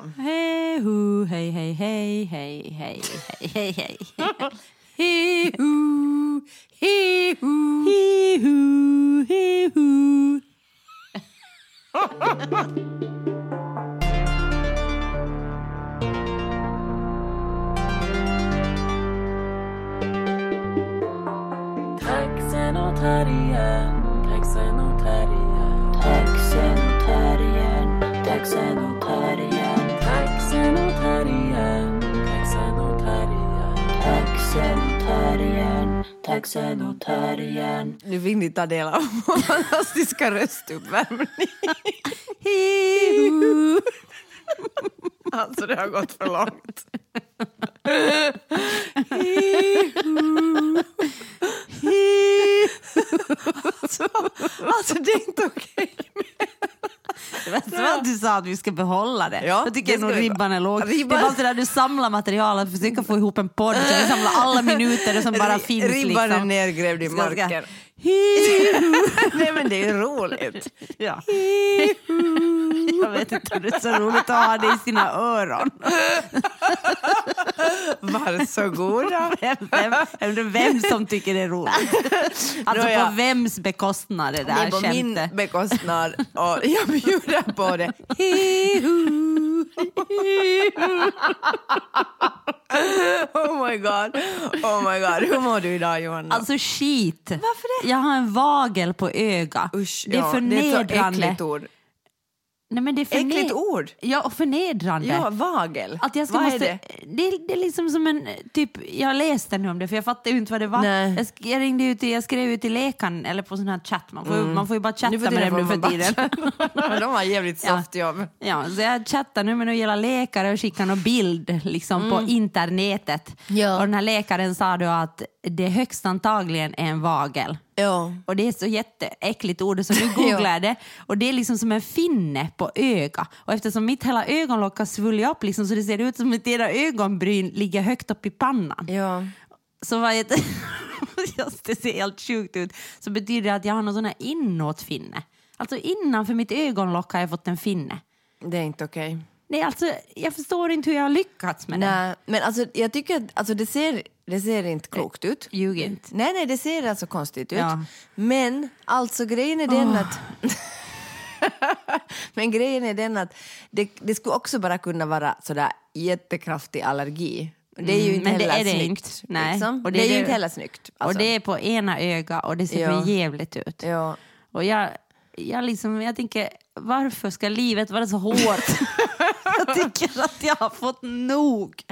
Hej hu, hej hej hej hej hej hej hej hej. Hej hu, hej hu, hej hu, hej hu. Taxen och terriern, taxen taxen och terriern. Nu vill ni ta del av vår fantastiska röstuppvärmning. Alltså det har gått för långt. alltså, alltså det är inte okej. Var du sa att vi ska behålla det. Ja, jag tycker det nog ribban är låg. Ribban- Det är bara sådär, du samlar material att försöka få ihop en podd. Så vi samlar alla minuter som bara finns. Ribban är liksom. nergrävd i Ska- ska- marken. Nej men det är roligt. Ja. Jag vet inte om det är så roligt att ha det i sina öron. Varsågoda. Vem, vem, jag vem som tycker det är roligt. Alltså Nå, ja. på vems bekostnad det Det är där på min skämtet. bekostnad och jag bjuder på det. Oh my god. Oh my god. Hur mår du idag Johanna? Alltså skit. Varför det? Jag har en vagel på öga. Usch, det är ja, Det är ett så förnedrande. äckligt ord. Nej, men det är förne- Äckligt ord? Ja, och förnedrande. Ja, vagel. Att jag ska Vad måste, är det? det? Det är liksom som en, typ, jag läste nu om det för jag fattade ju inte vad det var. Nej. Jag, sk- jag, ringde ut, jag skrev ut till läkaren eller på sån här chatt, man får, ju- man får ju bara chatta Mm. Med dem nu för tiden. De har jävligt Ja. soft jobb. Ja, så jag chattar nu med några läkare och skickar någon bild liksom, på internetet. Mm. Ja. Och den här läkaren sa då att det högst antagligen är en vagel. Ja. Och det är så jätteäckligt ord så nu googlar jag det. Och det är liksom som en finne på öga. Och eftersom mitt hela ögonlock har svullit upp liksom, så det ser ut som att era ögonbryn ligger högt upp i pannan. Ja. Så vad jag, just det ser helt sjukt ut. Så betyder det att jag har någon sån här inåtfinne. Alltså innanför mitt ögonlock har jag fått en finne. Det är inte okej. Nej, alltså, jag förstår inte hur jag har lyckats med det. Nej, men alltså, jag tycker att alltså, det, ser, det ser inte klokt ut. Ljug inte. Nej, nej, det ser alltså konstigt ut. Ja. Men alltså grejen är den att... Men grejen är den att det, det skulle också bara kunna vara sådär jättekraftig allergi. Det är ju Mm, inte det heller är det snyggt. inte. Nej. Liksom. Och det, det är är ju det- inte heller snyggt. Alltså. Och det är på ena ögat och det ser Ja. för jävligt ut. ja. Och jag, jag, liksom, jag tänker, varför ska livet vara så hårt? jag tycker att jag har fått nog.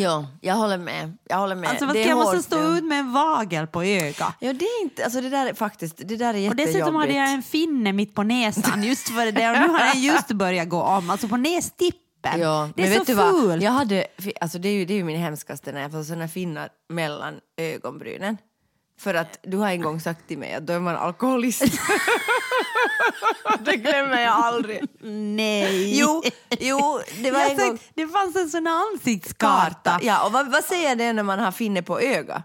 ja, jag håller med. Jag håller med. Alltså, vad det är jag måste stå nu. ut med en vagel på ögat? Ja, det är inte... Alltså det där är faktiskt... Det där är Och jättejobbigt. dessutom hade jag en finne mitt på näsan just för det och nu har den just börjat gå om, alltså på nästippen. Ja, det men är vet så du vad? fult. Jag hade, alltså det, är ju, det är ju min hemskaste när jag får såna finnar mellan ögonbrynen. För att du har en gång sagt till mig att då är man alkoholist. det glömmer jag aldrig. Nej. Jo, jo det var Jag en såg- gång... det fanns en sån ansiktskarta. Ja, och vad, vad säger det när man har finne på öga?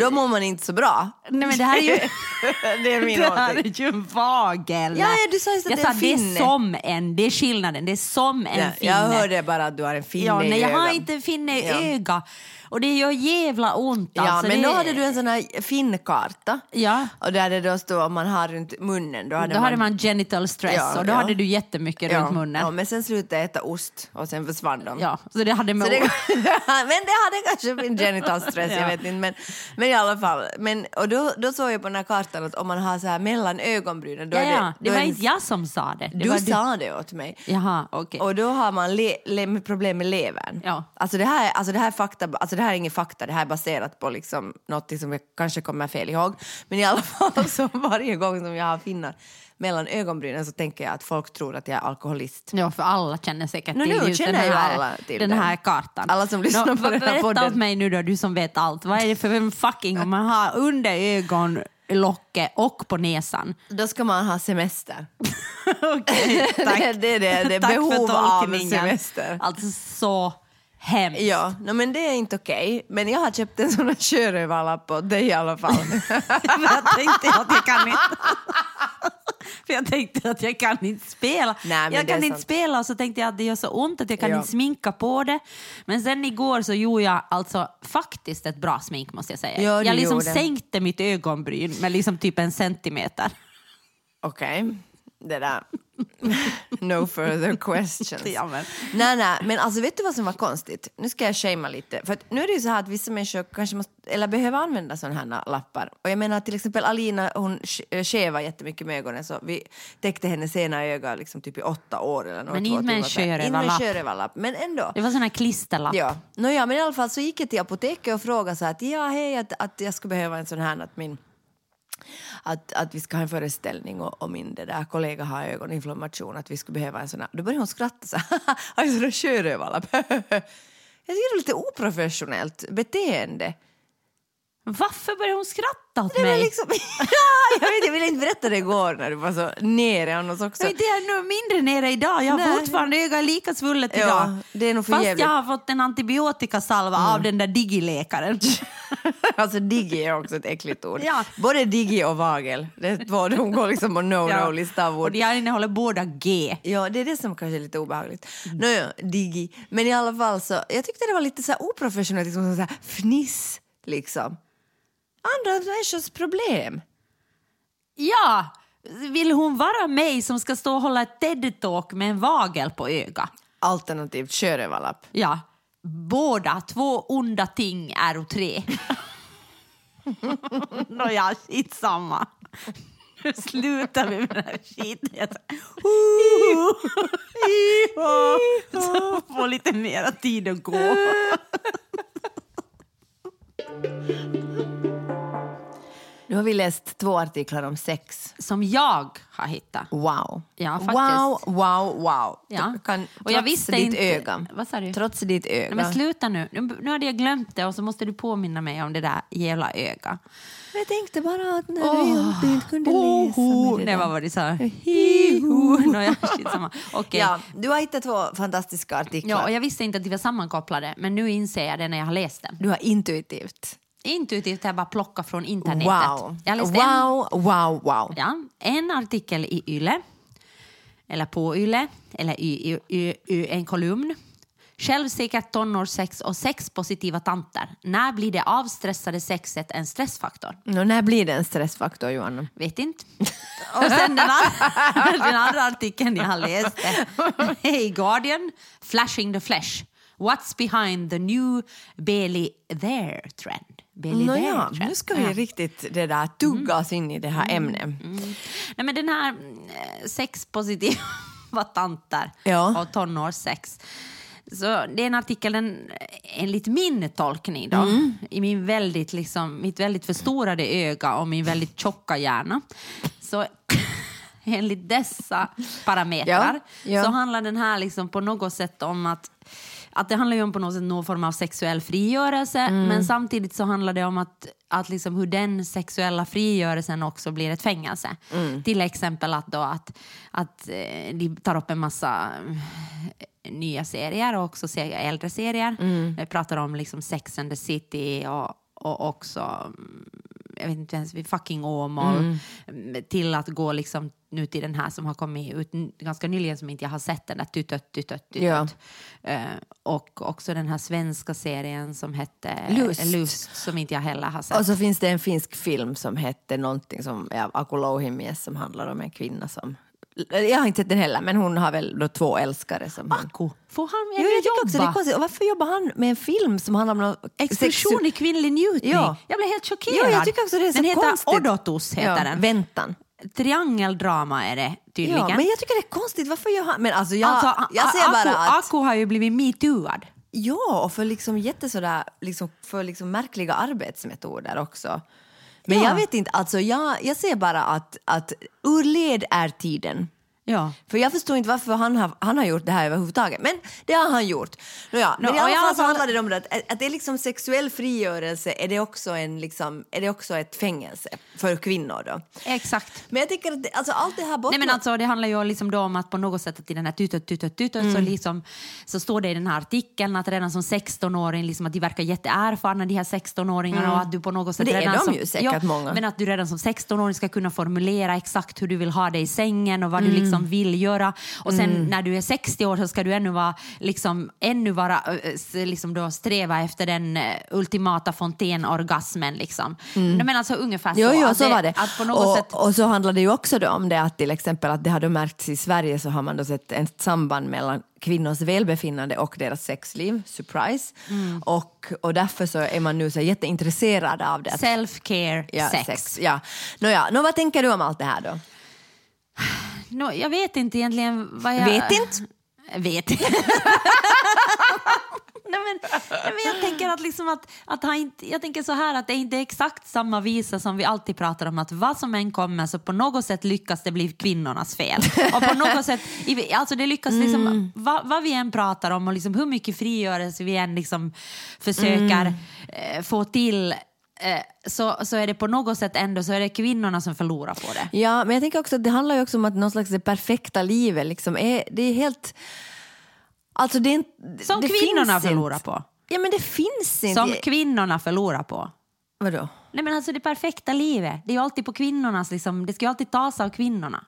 Då mår man inte så bra. Nej men det här är ju... det är min det här åsikt. är ju en vagel. Ja, ja, du sa just att jag det är sa en det är finne. som en, det är skillnaden, det är som en Ja, finne. jag hörde bara att du har en finne Ja, i nej, jag har ögat. inte en finne i Ja. öga. Och det gör jävla ont Ja, alltså. men det... då hade du en sån här finnkarta. Ja. Och där det då står om man har runt munnen. Då hade Då hade man genital stress Ja, och då ja. hade du jättemycket runt munnen. Ja, men sen slutade jag äta ost och sen försvann de. Ja, så det hade med det, men det hade kanske min genital stress, jag Ja. vet inte. Men, men i alla fall. Men, och då, då såg jag på den här kartan att om man har så här mellan ögonbrynen. Då ja, är det, ja. det var inte jag som sa det. det Du sa det åt mig. Jaha, okej. Och då har man le, le, problem med levern. Ja. Alltså, det här, alltså, det här är fakta, alltså det här är ingen fakta, det här är baserat på liksom något som jag kanske kommer fel ihåg. Men i alla fall så varje gång som jag har finnar mellan ögonbrynen så tänker jag att folk tror att jag är alkoholist. Ja, för alla känner säkert Nå, till nu just den här, till den här kartan. Alla som lyssnar på vad- den här berätta podden. åt mig nu då, du som vet allt. Vad är det för fucking om man har under ögonlocket och på näsan? Då ska man ha semester. Okej, tack. det är det, det är behov av semester. Alltså så hemskt. Ja, no, men det är inte okej. Men jag har köpt en sån här sjörövarlapp åt dig i alla fall. jag tänkte att jag kan inte. För jag tänkte att jag kan inte spela. Nej, jag kan inte sant. spela och så tänkte jag att det gör så ont att jag kan Ja. inte sminka på det. Men sen igår så gjorde jag alltså faktiskt ett bra smink måste jag säga. Ja, jag liksom gjorde. sänkte mitt ögonbryn med liksom typ en centimeter. Okej, det där... no further questions. Ja, men. Nej, nej, men alltså vet du vad som var konstigt? Nu ska jag shamea lite. För att nu är det ju så här att vissa människor kanske måste, eller behöver använda sådana här lappar. Och jag menar till exempel Alina, hon sk- skevar jättemycket med ögonen så vi täckte hennes ena öga liksom typ i åtta år eller något. Men inte med en sjörövarlapp. men ändå. Det var sån här klisterlapp. Ja, Nåja, men i alla fall så gick jag till apoteket och frågade så här att ja, hej, att, att jag skulle behöva en sån här att min att, att vi ska ha en föreställning och, och min det där kollega har ögoninflammation, att vi skulle behöva en sån här. Då började hon skratta så här, har en sån där sjörövarlapp. jag tycker det är lite oprofessionellt beteende. Varför började hon skratta åt Det mig? liksom, jag, vet, jag ville inte berätta det igår när du var så nere annars också. Jag är inte nog mindre nere idag. Jag har Nej. fortfarande ögat lika svullet Ja, idag. det är nog för Fast jävligt. Mm. jag har fått en antibiotikasalva av den där digiläkaren. Alltså digi är också ett äckligt ord. Ja. Både digi och vagel, det är två, de går liksom på no-no-lista av Och ord. de här innehåller båda G. Ja, det är det som kanske är lite obehagligt. Nåja, digi. Men i alla fall så, jag tyckte det var lite så oprofessionellt, liksom så här fniss liksom. Andra människors problem. Ja, vill hon vara mig som ska stå och hålla ett TED-talk med en vagel på ögat? Alternativt sjörövarlapp. Ja, båda två onda ting är tre. Nåja, skitsamma. Nu slutar vi med den här skiten. Så Få lite mera tid att gå. あっ。Nu har vi läst två artiklar om sex. Som jag har hittat. Wow. Ja, faktiskt. wow, wow, wow. Ja. Kan, Och jag visste ditt inte- öga. Vad sa du? Trots ditt öga. Nej, men sluta nu. nu. Nu hade jag glömt det och så måste du påminna mig om det där jävla ögat. jag tänkte bara att när du inte- kunde läsa Oh, med det det där. var vad de sa. Hiho. Nåja, skitsamma. Okej. Ja, du har hittat två fantastiska artiklar. Ja, och jag visste inte att de var sammankopplade, men nu inser jag det när jag har läst dem. Du har intuitivt. Intuitivt jag bara plockat från internetet. Wow. Läste en, Wow, wow, wow. ja, en artikel i Yle, eller på Yle, eller i, i, i, i en kolumn. Självsäkert tonårssex och sexpositiva tanter. När blir det avstressade sexet en stressfaktor? Nå, när blir det en stressfaktor, Johanna? Vet inte. Och sen den andra, den andra artikeln jag har läst är i Guardian, Flashing the Flesh. What's behind the new Bailey there trend? There ja, nu ska vi riktigt det där tugga oss in i det här ämnet. Nej, men den här eh, sexpositiva tanter Ja. och tonårssex. Så det är en artikel, den, enligt min tolkning då, i min väldigt, liksom, mitt väldigt förstorade öga och min väldigt tjocka hjärna. Så enligt dessa parametrar Ja, ja. så handlar den här liksom på något sätt om att att det handlar ju om på något sätt någon form av sexuell frigörelse men samtidigt så handlar det om att, att liksom hur den sexuella frigörelsen också blir ett fängelse. Till exempel att, då att, att eh, de tar upp en massa eh, nya serier och också äldre serier. Vi pratar om liksom Sex and the City och, och också mm, jag vet inte ens, vid fucking Åmål mm, till att gå liksom nu till den här som har kommit ut ganska nyligen som inte jag har sett, den där Tutött, Tutött, Tutött. Ja. Eh, och också den här svenska serien som hette Lust. Lust som inte jag heller har sett. Och så finns det en finsk film som hette någonting som är Aku Louhimies som handlar om en kvinna som... Jag har inte sett den heller, men hon har väl då två älskare som. Akko, får han ännu jag tycker också det är jobba? konstigt. Och varför jobbar han med en film som handlar om någon Explosion i kvinnlig njutning. Ja. Jag blev helt chockerad. Ja, jag tycker också det är så den heter konstigt. Odotus. Heter ja, den. Väntan. Triangeldrama är det tydligen. Ja, men jag tycker det är konstigt. Varför gör han... Men alltså jag, alltså, jag ser bara att... Akko har ju blivit metooad. Ja, och för liksom jättesådär, liksom, för liksom märkliga arbetsmetoder också. Men Ja. jag vet inte, alltså jag, jag ser bara att, att ur led är tiden. Ja. För jag förstår inte varför han har, han har gjort det här överhuvudtaget. Men det har han gjort. Nåja, Nå, men i alla fall så handlar det om att, att det är liksom sexuell frigörelse, är det också, en, liksom, är det också ett fängelse för kvinnor då? Exakt. Men jag tycker att det, alltså, allt det här bottnar... Nej, men alltså, det handlar ju liksom då om att på något sätt att i den här tutot, tutot, tutot Mm. så, liksom, så står det i den här artikeln att redan som 16-åring liksom, att de verkar jätteerfarna de här 16-åringarna och att du på något sätt Mm. Det är redan de som, ju säkert många. Men att du redan som 16-åring ska kunna formulera exakt hur du vill ha det i sängen och vad Mm. du liksom vill göra. Och sen när du är 60 år så ska du ännu vara liksom, ännu vara, liksom då sträva efter den ultimata fontänorgasmen liksom. Nej, men alltså ungefär Jo, så. jo, att så det, var det. Och, sätt och så handlar det ju också då om det att till exempel att det har då märkts i Sverige så har man då sett ett samband mellan kvinnors välbefinnande och deras sexliv, surprise. Mm. Och, och därför så är man nu så jätteintresserad av det. self-care, ja, sex. Ja. Nåja, nå, vad tänker du om allt det här då? Nå, jag vet inte egentligen vad jag... Vet inte? Vet inte. nej, men, nej, men jag tänker att, liksom att, att han inte, jag tänker så här att det är inte exakt samma visa som vi alltid pratar om att vad som än kommer så på något sätt lyckas det bli kvinnornas fel. Och på något sätt, alltså det lyckas liksom, Mm. vad, vad vi än pratar om och liksom hur mycket frigörelse vi än liksom försöker Mm. eh, få till så, så är det på något sätt ändå så är det kvinnorna som förlorar på det. Ja, men jag tänker också att det handlar ju också om att någon slags det perfekta livet liksom är, det är helt... Alltså det är inte... Som det kvinnorna förlorar inte. på. Ja, men det finns inte. Som kvinnorna förlorar på. Vadå? Nej men alltså det perfekta livet, det är ju alltid på kvinnornas, liksom, det ska ju alltid tas av kvinnorna.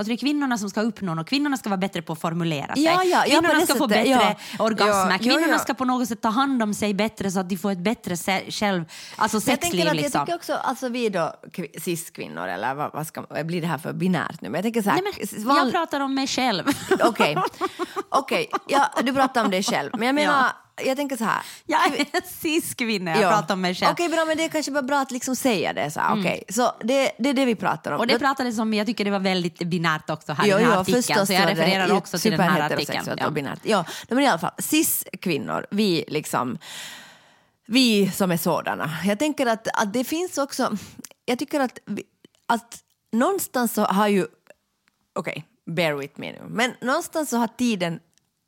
Alltså det är kvinnorna som ska uppnå något, kvinnorna ska vara bättre på att formulera sig. Ja, ja, ja, kvinnorna det ska få bättre ja. orgasmer, Ja, kvinnorna ja, ja. ska på något sätt ta hand om sig bättre så att de får ett bättre se- själv, alltså jag, sexliv att, liksom. jag tycker också, alltså vi då kvi- cis-kvinnor, eller vad, vad ska, blir det här för binärt nu? Men jag tänker så här, Nej, men, van- jag pratar om mig själv. Okej, okej, ja, du pratar om dig själv. Men jag menar, jag tänker så här. jag är cis-kvinna, jag ja. pratar om mig själv. Okej, bra, men det är kanske bara bra att liksom säga det. Så, här, okej. så det, det är det vi pratar om. Och det pratades om, jag tycker det var väldigt binärt också här i den här jo, artikeln. Så jag var det refererar också till den här artikeln. Ja. och binärt. Ja, men i alla fall, cis-kvinnor, vi liksom, vi som är sådana. Jag tänker att, att det finns också, jag tycker att, att någonstans så har ju, okej, bear with me nu, men någonstans så har tiden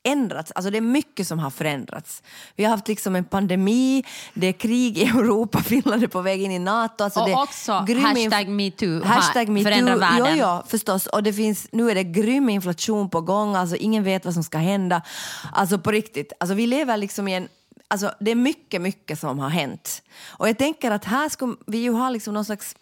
ändrats, alltså det är mycket som har förändrats. Vi har haft liksom en pandemi, det är krig i Europa, Finland är på väg in i NATO. Alltså Och det också grym hashtag metoo Hashtag metoo, förändrat världen. Jo, jo, förstås. Och det finns, nu är det grym inflation på gång, alltså ingen vet vad som ska hända. Alltså på riktigt, alltså vi lever liksom i en Alltså, det är mycket, mycket som har hänt. Och jag tänker att här ska vi ju ha liksom någon slags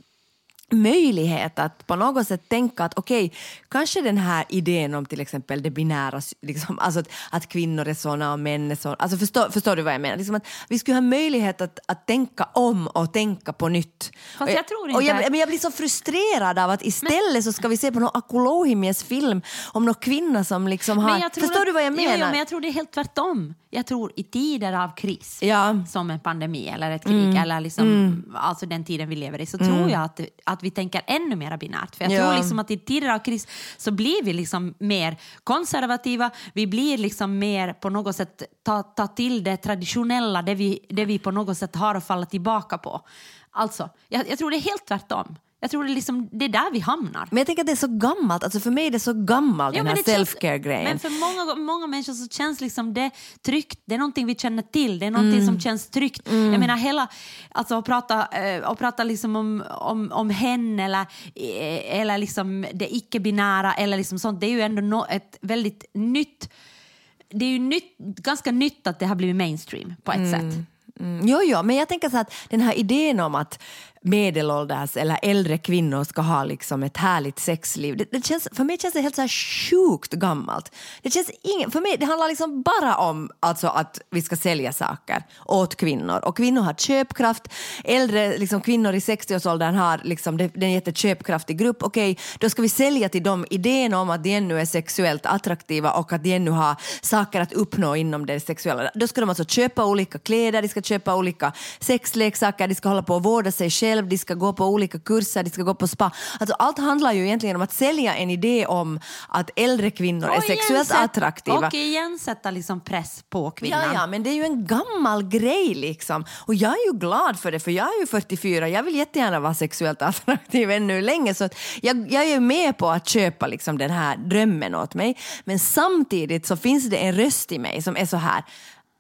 möjlighet att på något sätt tänka att okej, kanske den här idén om till exempel det binära, liksom, alltså att, att kvinnor är såna och män är såna, alltså förstår, förstår du vad jag menar? Liksom att vi skulle ha möjlighet att, att tänka om och tänka på nytt. Fast Och jag tror och inte- jag, men jag blir så frustrerad av att istället så ska vi se på någon Akulohimies film om någon kvinna som liksom har... Men Förstår att, du vad jag menar? Jo, jo, men jag tror det är helt tvärtom. Jag tror i tider av kris, Ja. Mm. som en pandemi eller ett krig, eller liksom, alltså den tiden vi lever i, så tror jag att, att vi tänker ännu mer binärt. För jag Ja. tror liksom att i tider av kris så blir vi liksom mer konservativa, vi blir liksom mer på något sätt ta, ta till det traditionella, det vi, det vi på något sätt har att falla tillbaka på. Alltså, jag, jag tror det är helt tvärtom. Jag tror det är, liksom, det är där vi hamnar. Men jag tänker att det är så gammalt, alltså för mig är det så gammalt Ja, den här self-care-grejen. Men för många, många människor så känns liksom det tryggt. Det är någonting vi känner till. Det är någonting Mm. som känns tryggt. Jag menar hela, alltså att prata, eh, att prata liksom om, om, om hen eller, eh, eller liksom det icke-binära eller liksom sånt. Det är ju ändå no, ett väldigt nytt, det är ju nytt, ganska nytt att det har blivit mainstream på ett sätt. Mm, jo, jo, men jag tänker så att den här idén om att medelålders eller äldre kvinnor ska ha liksom ett härligt sexliv, det, det känns, för mig känns det helt så här sjukt gammalt. Det, känns ingen, för mig, det handlar liksom bara om alltså, att vi ska sälja saker åt kvinnor och kvinnor har köpkraft. Äldre liksom, kvinnor i 60-årsåldern har liksom, det, det är en jätteköpkraftig grupp. Okej, då ska vi sälja till dem idén om att de ännu är sexuellt attraktiva och att de ännu har saker att uppnå inom det sexuella. Då ska de alltså köpa olika kläder, de ska köpa olika sexleksaker, de ska hålla på och vårda sig själva själv, de ska gå på olika kurser, de ska gå på spa. Alltså allt handlar ju egentligen om att sälja en idé om att äldre kvinnor är Och sexuellt igen sätt- attraktiva. Och igen sätta liksom press på kvinnan. Ja, ja, men det är ju en gammal grej liksom. Och jag är ju glad för det, för jag är ju 44. Jag vill jättegärna vara sexuellt attraktiv ännu länge. Så att jag, jag är ju med på att köpa liksom den här drömmen åt mig. Men samtidigt så finns det en röst i mig som är så här,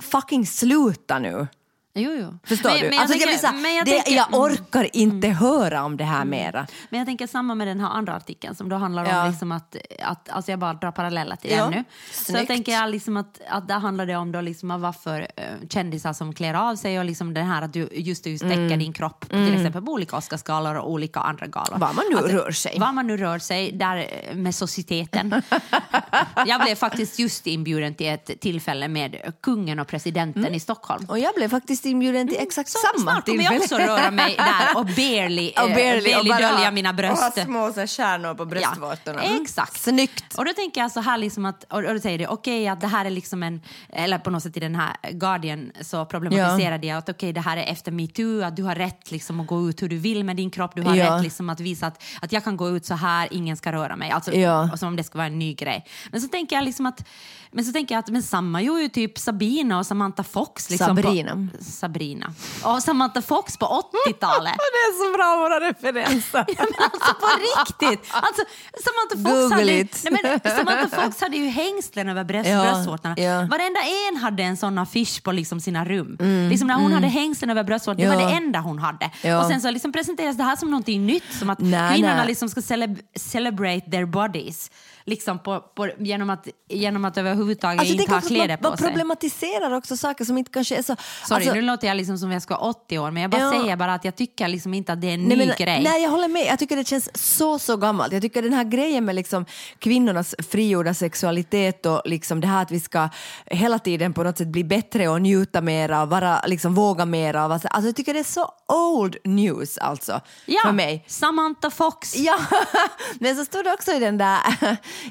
fucking sluta nu. Jo, jo. Förstår Men- du? men jag alltså, jag, tänker- så här, men jag det, tänker- jag mm. orkar inte höra om det här mera. Men jag tänker samma med den här andra artikeln som då handlar Ja. om liksom att, att, alltså jag bara drar paralleller till Ja, den nu. Så snyggt. jag tänker jag liksom att, att där handlar det om då liksom varför uh, kändisar som klär av sig och liksom det här att du just, just täcker Mm. din kropp till exempel på olika Oscarsgalor och olika andra galor. Var man nu Att- rör sig. Var man nu rör sig, där eh, med societeten. jag blev faktiskt just inbjuden till ett tillfälle med kungen och presidenten i Stockholm. Och jag blev faktiskt inbjuden till exakt Så samma snart kommer jag också röra mig där och barely, Och eh, barely, och dölja mina bröst. Och ha små kärnor på bröstvårtorna. Ja, Mm. exakt. Snyggt. Och då tänker jag så här, liksom att, och, och då säger det okej att det här är liksom en, eller på något sätt i den här Guardian så problematiserade jag att okej det här är efter metoo, att du har rätt liksom att gå ut hur du vill med din kropp, du har Ja. rätt liksom att visa att, att jag kan gå ut så här, ingen ska röra mig. Alltså, Ja. Som om det ska vara en ny grej. Men så tänker jag liksom att, men så tänker jag att men samma gjorde ju typ Sabina och Samantha Fox. Liksom Sabrina. På, Sabrina. Och Samantha Fox på 80-talet. Det är så bra våra referenser. Ja, men alltså på riktigt! Alltså, Samantha, Fox hade, ju- nej, men Samantha Fox hade ju hängslen över bröst, Ja, bröstvårtorna. ja. Varenda en hade en sån affisch på liksom sina rum. liksom när hon hade hängslen över bröstvårtorna, det Mm, Ja. var det enda hon hade. Ja. Och sen så liksom presenteras det här som någonting nytt, som att Nej, kvinnorna nej. liksom ska celeb- celebrate their bodies. Liksom på, på, genom, att, genom att överhuvudtaget Alltså, inte ha kläder man, på man sig. problematiserar också saker som inte kanske är så... Sorry, alltså, nu låter jag liksom som jag ska vara 80 år, men jag bara Ja. säger bara att jag tycker liksom inte att det är en Nej, ny men, grej. nej, jag håller med. Jag tycker det känns så, så gammalt. Jag tycker den här grejen med liksom kvinnornas frigjorda sexualitet och liksom det här att vi ska hela tiden på något sätt bli bättre och njuta mera och vara, liksom, våga mera. Alltså, jag tycker det är så old news alltså, ja, för mig. Samantha Fox. Ja, men så står det också i den där...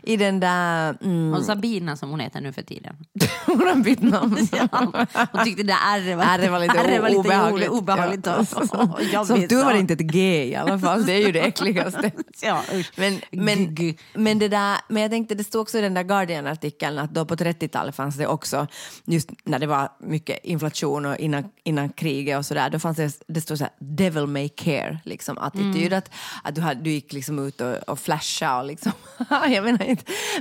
I den där mm, Och Sabina som hon heter nu för tiden. hon har bytt namn. Hon tyckte det R var, R var lite, R var lite obehagligt. obehagligt Ja. och, och. Som tur var det inte ett G i alla fall, det är ju det äckligaste. Ja, usch. Men, men, men, det där, men jag tänkte, det stod också i den där Guardian-artikeln att då på 30-talet fanns det också, just när det var mycket inflation och innan, innan kriget och sådär, då fanns det, det stod så här devil may care, liksom attityd, Mm. att, att du, hade, du gick liksom ut och, och flashade och liksom, jag menar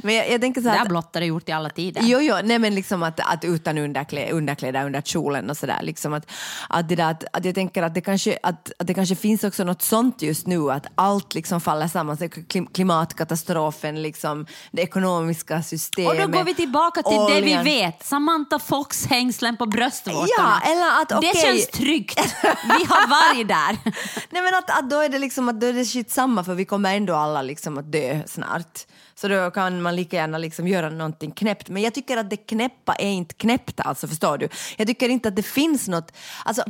men jag, jag tänker så Det här har att, blottare gjort i alla tider. Jo, jo, nej men liksom att, att utan underklä, underkläder under kjolen och sådär. Liksom att, att, det där, att, att jag tänker att det, kanske, att, att det kanske finns också något sånt just nu, att allt liksom faller samman. Klimatkatastrofen, liksom, det ekonomiska systemet. Och då går vi tillbaka till det oljan. vi vet. Samantha Fox hängslen på bröstvårtorna. Ja, eller att okej. Det känns tryggt. Vi har varg där. Nej men att, att då är det liksom att då är det shit samma för vi kommer ändå alla liksom att dö snart. Så då kan man lika gärna liksom göra någonting knäppt. Men jag tycker att det knäppa är inte knäppt alltså, förstår du? Jag tycker inte att det finns något, alltså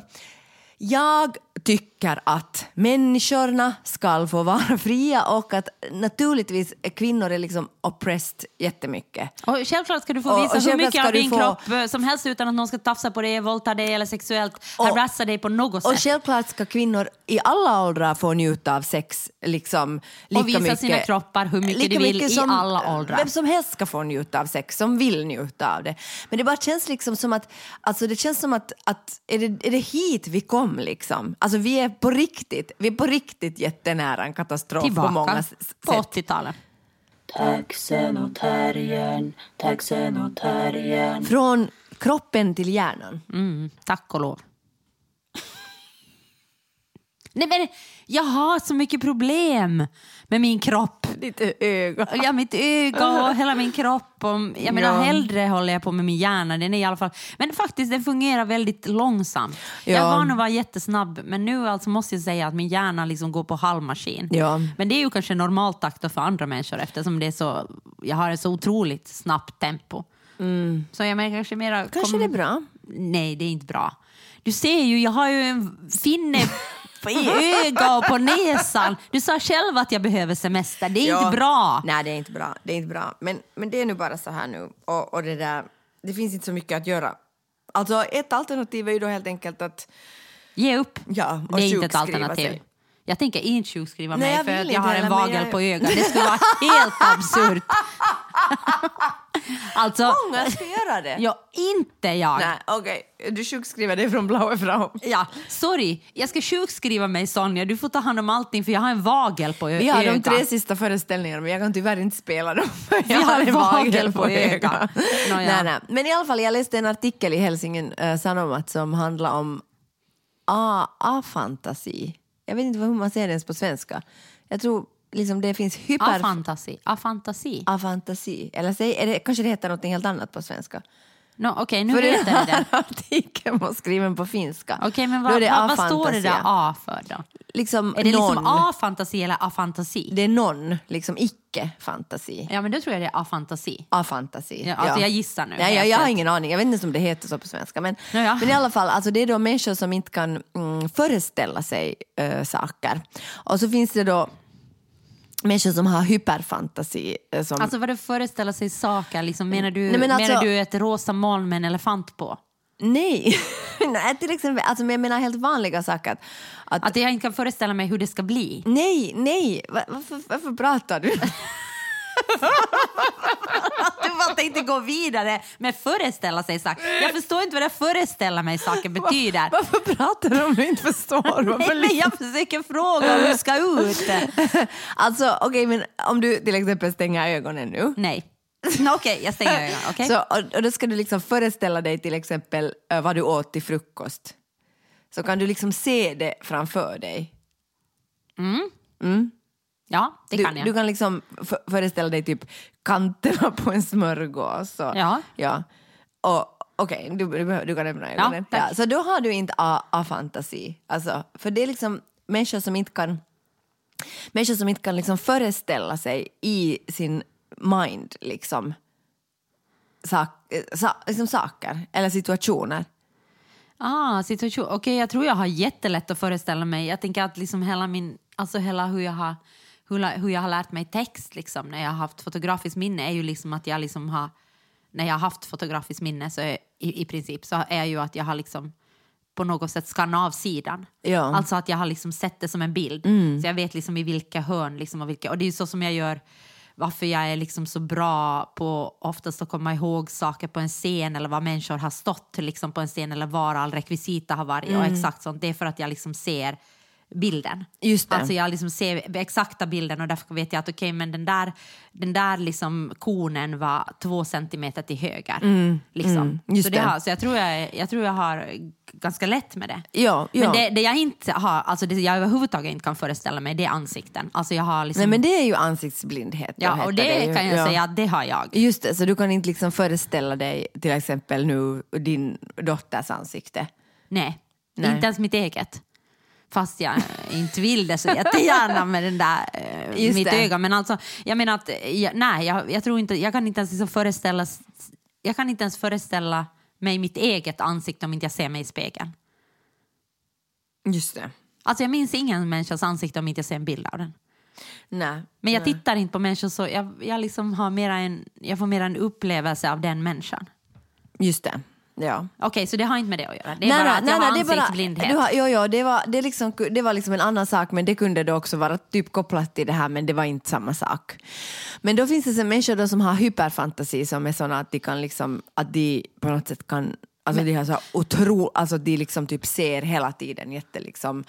jag tycker att människorna ska få vara fria och att naturligtvis är kvinnor är liksom oppressed jättemycket. Och självklart ska du få Och- visa och hur självklart mycket av din få- kropp eh, som helst utan att någon ska tafsa på dig, våldta dig eller sexuellt Och- harassa dig på något Och sätt. självklart ska kvinnor i alla åldrar få njuta av sex liksom, lika Och visa mycket. sina kroppar hur mycket lika de vill mycket i som alla åldrar. Vem som helst ska få njuta av sex, som vill njuta av det. Men det bara känns liksom som att, alltså det känns som att, att är, det, är det hit vi kom liksom? Alltså vi är på riktigt, vi är på riktigt jättenära en katastrof på många Tillbaka s- på sätt. 80-talet. Taxen och terriern, taxen och terriern. Från kroppen till hjärnan. Mm, tack och lov. Nej men jag har så mycket problem med min kropp. Ditt öga. Ja, mitt öga och hela min kropp. Och, jag menar, Ja. hellre håller jag på med min hjärna. Den är i alla fall, men faktiskt, den fungerar väldigt långsamt. Jag Ja. var nog vara jättesnabb, men nu alltså måste jag säga att min hjärna liksom går på halvmaskin. Ja. Men det är ju kanske normaltakt för andra människor eftersom det är så, jag har ett så otroligt snabbt tempo. Så jag menar kanske mera... Mm. Kanske det är bra. Nej, det är inte bra. Du ser ju, jag har ju en finne i öga och på näsan. Du sa själv att jag behöver semester. Det är Ja. inte bra. Nej, det är inte bra. Det är inte bra. Men, men det är nu bara så här nu. Och, och det där, det finns inte så mycket att göra. Alltså ett alternativ är ju då helt enkelt att Ge upp. Ja, och det är inte ett alternativ. sig. Jag tänker inte sjukskriva Nej, mig jag för att jag har en vagel jag- på ögat. Det skulle vara helt absurt. alltså, Många ska göra det. ja, inte jag. Nej, okej. Du sjukskriver dig från Blaue Frau. Ja, sorry, jag ska sjukskriva mig Sonja. Du får ta hand om allting för jag har en vagel på ö- Vi har de ögat. tre sista föreställningarna men jag kan tyvärr inte spela dem. Vi jag har en vagel på ögat. Nåja. nej, nej. Men i alla fall, jag läste en artikel i Helsingin uh, Sanomat som handlar om afantasi. Jag vet inte hur man säger det ens på svenska. Jag tror liksom det finns hyper... Afantasi. Afantasi. afantasi. Eller säg, är det, kanske det heter något helt annat på svenska. No, Okej, nu För den heter det här det. artikeln var skriven på finska. Okej, men Då är vad, vad, vad står det där. A för då? Liksom Är det någon, liksom A-fantasi eller afantasi? Det är någon, liksom icke-fantasi. Ja, men då tror jag det är afantasi. A-fantasi. Ja, alltså jag gissar nu, Ja, helt jag, jag har ingen aning, jag vet inte om det heter så på svenska. Men, Ja, ja. men i alla fall, alltså det är då människor som inte kan mm, föreställa sig äh, saker. Och så finns det då människor som har hyperfantasi. äh, Som, Alltså vad det föreställa sig saker, liksom, menar, du, Nej, men alltså- menar du ett rosa moln med en elefant på? nej, nej, till exempel, alltså, men jag menar helt vanliga saker. Att, att, Att jag inte kan föreställa mig hur det ska bli? nej, nej, Va- varför, varför pratar du? Du bara tänkte gå vidare med föreställa sig saker. Jag förstår inte vad det föreställa mig saker betyder. varför pratar du om du inte förstår? Varför Nej, men jag försöker fråga hur det ska ut. Alltså okej, men om du till exempel stänger ögonen nu. Nej. Nå, Okej, jag stänger ögonen. okej? Så, och, och då ska du liksom föreställa dig till exempel eh, vad du åt till frukost. Så kan du liksom se det framför dig. Ja, det Du, kan jag. du kan liksom föreställa dig typ kanterna på en smörgås. Så, Ja. ja. Och Okej, du, du, behöver- du kan öppna Ja, ögonen. tack. så då har du inte afantasi. Alltså, för det är liksom människor som inte kan människor som inte kan liksom föreställa sig i sin mind liksom, sak, sa, liksom saker eller situationer. Ah, situation. Okej, jag tror jag har jättelätt att föreställa mig. Jag tänker att liksom hela min, alltså hela hur jag har, hur, hur jag har lärt mig text liksom, när jag har haft fotografiskt minne är ju liksom att jag liksom har, när jag har haft fotografiskt minne så är, i, i princip så är ju att jag har liksom på något sätt skannat av sidan. Ja. Alltså att jag har liksom sett det som en bild. Så jag vet liksom i vilka hörn liksom och vilka, och det är ju så som jag gör varför jag är liksom så bra på oftast att komma ihåg saker på en scen eller vad människor har stått liksom på en scen eller var all rekvisita har varit och exakt sånt. Det är för att jag liksom ser bilden. Just det. Alltså jag liksom ser exakta bilden och därför vet jag att okej men den där, den där liksom konen var två centimeter till höger. liksom. mm, just så, det det. Har, så jag tror jag, jag tror jag har ganska lätt med det. Ja, ja. Men det, det jag inte har, alltså det jag överhuvudtaget inte kan föreställa mig det är ansikten. Alltså jag har liksom, Nej men det är ju ansiktsblindhet. ja, och det ju. kan jag Ja. säga att det har jag. Just det, så du kan inte liksom föreställa dig till exempel nu din dotters ansikte. Nej, Nej. inte ens mitt eget. Fast jag inte vill det så jättegärna med den där, eh, Just mitt det. öga. Men alltså, jag menar att, jag, nej, jag, jag tror inte, jag kan inte ens liksom föreställa, jag kan inte ens föreställa mig mitt eget ansikte om inte jag ser mig i spegeln. Just det. Alltså jag minns ingen människas ansikte om inte jag ser en bild av den. Nej. Men jag tittar inte på människor så, jag, jag, liksom har mera en, jag får mer en upplevelse av den människan. Just det. Ja. Okej, så det har inte med det att göra? Det är bara att jag har det bara- ansiktsblindhet? Du har, jo, jo, det, var, det, liksom, det var liksom en annan sak men det kunde då också vara typ kopplat till det här men det var inte samma sak. Men då finns det så människor som har hyperfantasi som är såna att de kan liksom, att de på något sätt kan Alltså de har så otro, alltså de liksom typ ser hela tiden jätte liksom,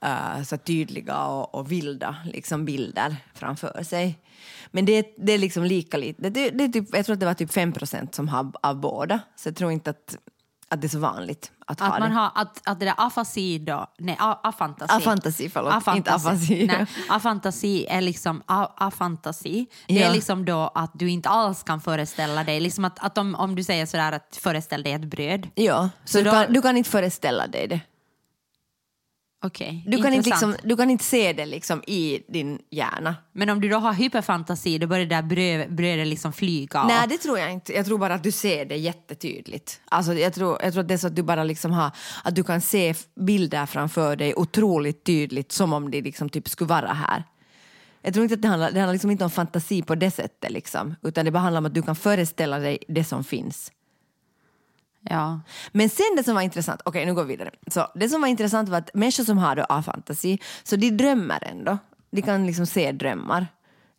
eh, så tydliga och, och vilda liksom bilder framför sig. Men det, det är liksom lika lite. Det, det är typ, jag tror att det var typ 5 procent som har av båda. Så jag tror inte att, att det är så vanligt att, ha Att, man det. har, att, att det där afasi då, nej afantasi. Afantasi, förlåt, inte afasi. Nej, afantasi är liksom, afantasi, det Ja. är liksom då att du inte alls kan föreställa dig, liksom att, att om, om du säger sådär att föreställ dig ett bröd. Ja, så, Så du, då- kan, du kan inte föreställa dig det. Okej, Du kan, inte liksom, du kan inte se det liksom i din hjärna. Men om du då har hyperfantasi då börjar det där bröd, brödet liksom flyga. Nej, och, det tror jag inte. Jag tror bara att du ser det jättetydligt. Alltså, jag, tror, jag tror att det är så att du bara liksom har, att du kan se bilder framför dig otroligt tydligt som om de liksom typ skulle vara här. Jag tror inte att det handlar, det handlar liksom inte om fantasi på det sättet liksom, utan det bara handlar om att du kan föreställa dig det som finns. Ja. Men sen det som var intressant, okej nu går vi vidare. Så det som var intressant var att människor som har då afantasi, så de drömmer ändå. De kan liksom se drömmar.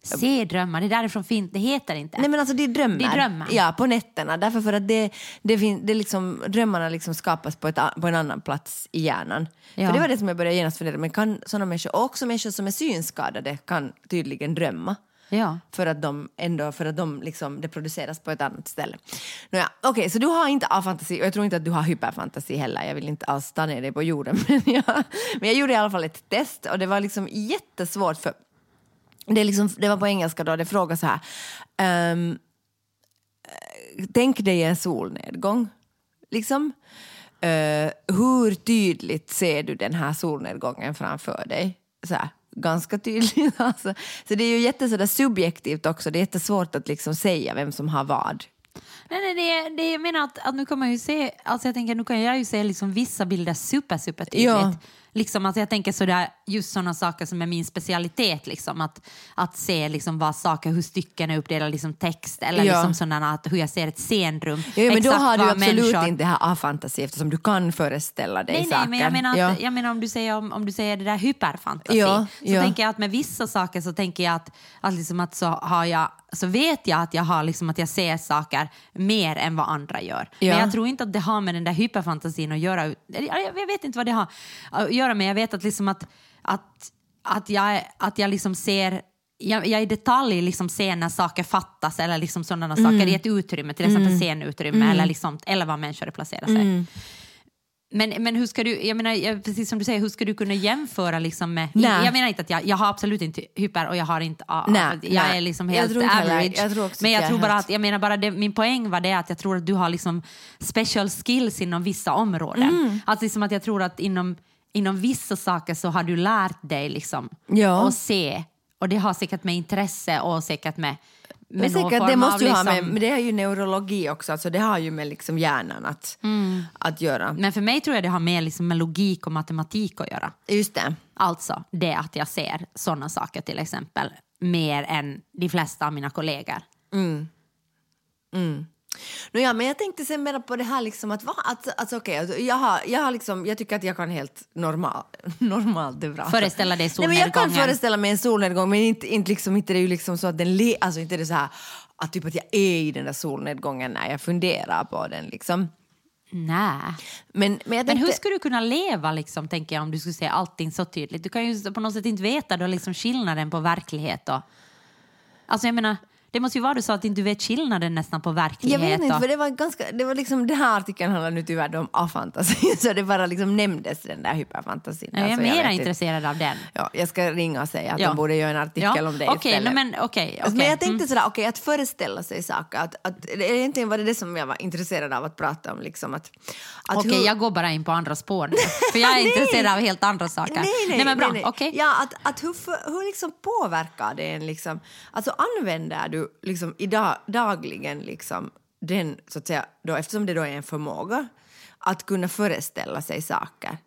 Se drömmar, det är därifrån fint. Det heter inte. Nej men alltså de drömmer. De drömmer. Ja, på nätterna. Därför för att det, det, fin, det liksom, drömmarna liksom skapas på, ett, på en annan plats i hjärnan. Ja. För det var det som jag började genast fundera men kan sådana människor, och också människor som är synskadade kan tydligen drömma. Ja. För att de ändå, för att de liksom, det produceras på ett annat ställe. Nåja, okej, så du har inte a-fantasi, och jag tror inte att du har hyperfantasi heller. Jag vill inte alls ta ner dig på jorden. Men jag, men jag gjorde i alla fall ett test och det var liksom jättesvårt för det, liksom, det var på engelska då, det frågade så här. Um, tänk dig en solnedgång. Liksom. Uh, hur tydligt ser du den här solnedgången framför dig? Så här, ganska tydligt. Alltså. Så det är ju jätte sådär subjektivt också. Det är jättesvårt att liksom säga vem som har vad. Nej, nej, det, det, jag menar att, att nu kan man ju se, alltså jag tänker nu kan jag ju se liksom vissa bilder super, super tydligt. Ja. Liksom att jag tänker sådär, just sådana saker som är min specialitet, liksom, att, att se liksom vad saker, hur stycken är uppdelade, liksom text eller Ja. liksom sådana, att, hur jag ser ett scenrum. Ja, men då har du absolut människor- inte det här afantasi eftersom du kan föreställa dig Nej, saker. nej, men jag menar, att, Ja. jag menar om, du säger, om, om du säger det där hyperfantasi, Ja, så tänker jag att med vissa saker så tänker jag att, att, liksom att så, har jag, så vet jag att jag har liksom att jag ser saker mer än vad andra gör. Men jag tror inte att det har med den där hyperfantasin att göra. Jag, vet inte vad det har göra med. Jag vet att, liksom att, att, att jag, att jag liksom ser jag, jag i detalj liksom ser när saker fattas eller liksom sådana Mm. saker i ett utrymme, till exempel scenutrymme eller, liksom, eller var människor placerar sig. Mm. Men, men hur ska du, jag menar, jag- precis som du säger, hur ska du kunna jämföra liksom med... Nej. Jag menar inte att jag, jag har absolut inte hyper och jag har inte... A, Nej, jag nej. är liksom Jag helt heller- average. jag tror också men jag jag tror bara att, jag menar bara det, min poäng var det att jag tror att du har liksom special skills inom vissa områden. Mm. Att liksom att jag tror att inom, inom vissa saker så har du lärt dig liksom Ja. att se. Och det har säkert med intresse och säkert med... Men säkert, det måste ju ha liksom- med, men det är ju neurologi också, alltså det har ju med liksom hjärnan att, Mm. att göra. Men för mig tror jag det har mer liksom med logik och matematik att göra. Just det. Alltså det att jag ser sådana saker till exempel mer än de flesta av mina kollegor. No, ja, men jag tänkte sen mer på det här liksom att, va, att alltså, okej, alltså, jag, har, jag, har liksom, jag tycker att jag kan helt normal, normalt, det är bra. Föreställa dig Nej, men jag kan solnedgången. föreställa mig en solnedgång men inte, inte, liksom, inte det är ju liksom så att den le, alltså inte det så här att typ att jag är i den där solnedgången när jag funderar på den liksom. Nej. Men, men jag Men tänkte, hur skulle du kunna leva liksom, tänker jag, om du skulle se allting så tydligt? Du kan ju på något sätt inte veta då liksom skillnaden på verklighet och... Alltså jag menar, det måste ju vara så att du inte vet skillnaden nästan på verklighet Jag vet inte, och... för det var ganska, det var liksom, den här artikeln handlar nu tyvärr om afantasi, så det bara liksom nämndes den där hyperfantasin. Nej, jag är Alltså, mera vet inte. intresserad av den. Ja, jag ska ringa och säga att Ja. de borde göra en artikel om det Okej, istället. nej, men okej. Alltså, okej. Men jag tänkte Mm. sådär, okej, att föreställa sig saker. Att, att, egentligen var det det som jag var intresserad av att prata om. Liksom, att, att Okej, hur- jag går bara in på andra spår nu. För jag är intresserad av helt andra saker. Nej, nej, men bra, nej, nej. Ja, att, att hur, hur liksom påverkar det en? Liksom, alltså använder du liksom idag, dagligen liksom den, så att säga, då, eftersom det då är en förmåga, att kunna föreställa sig saker?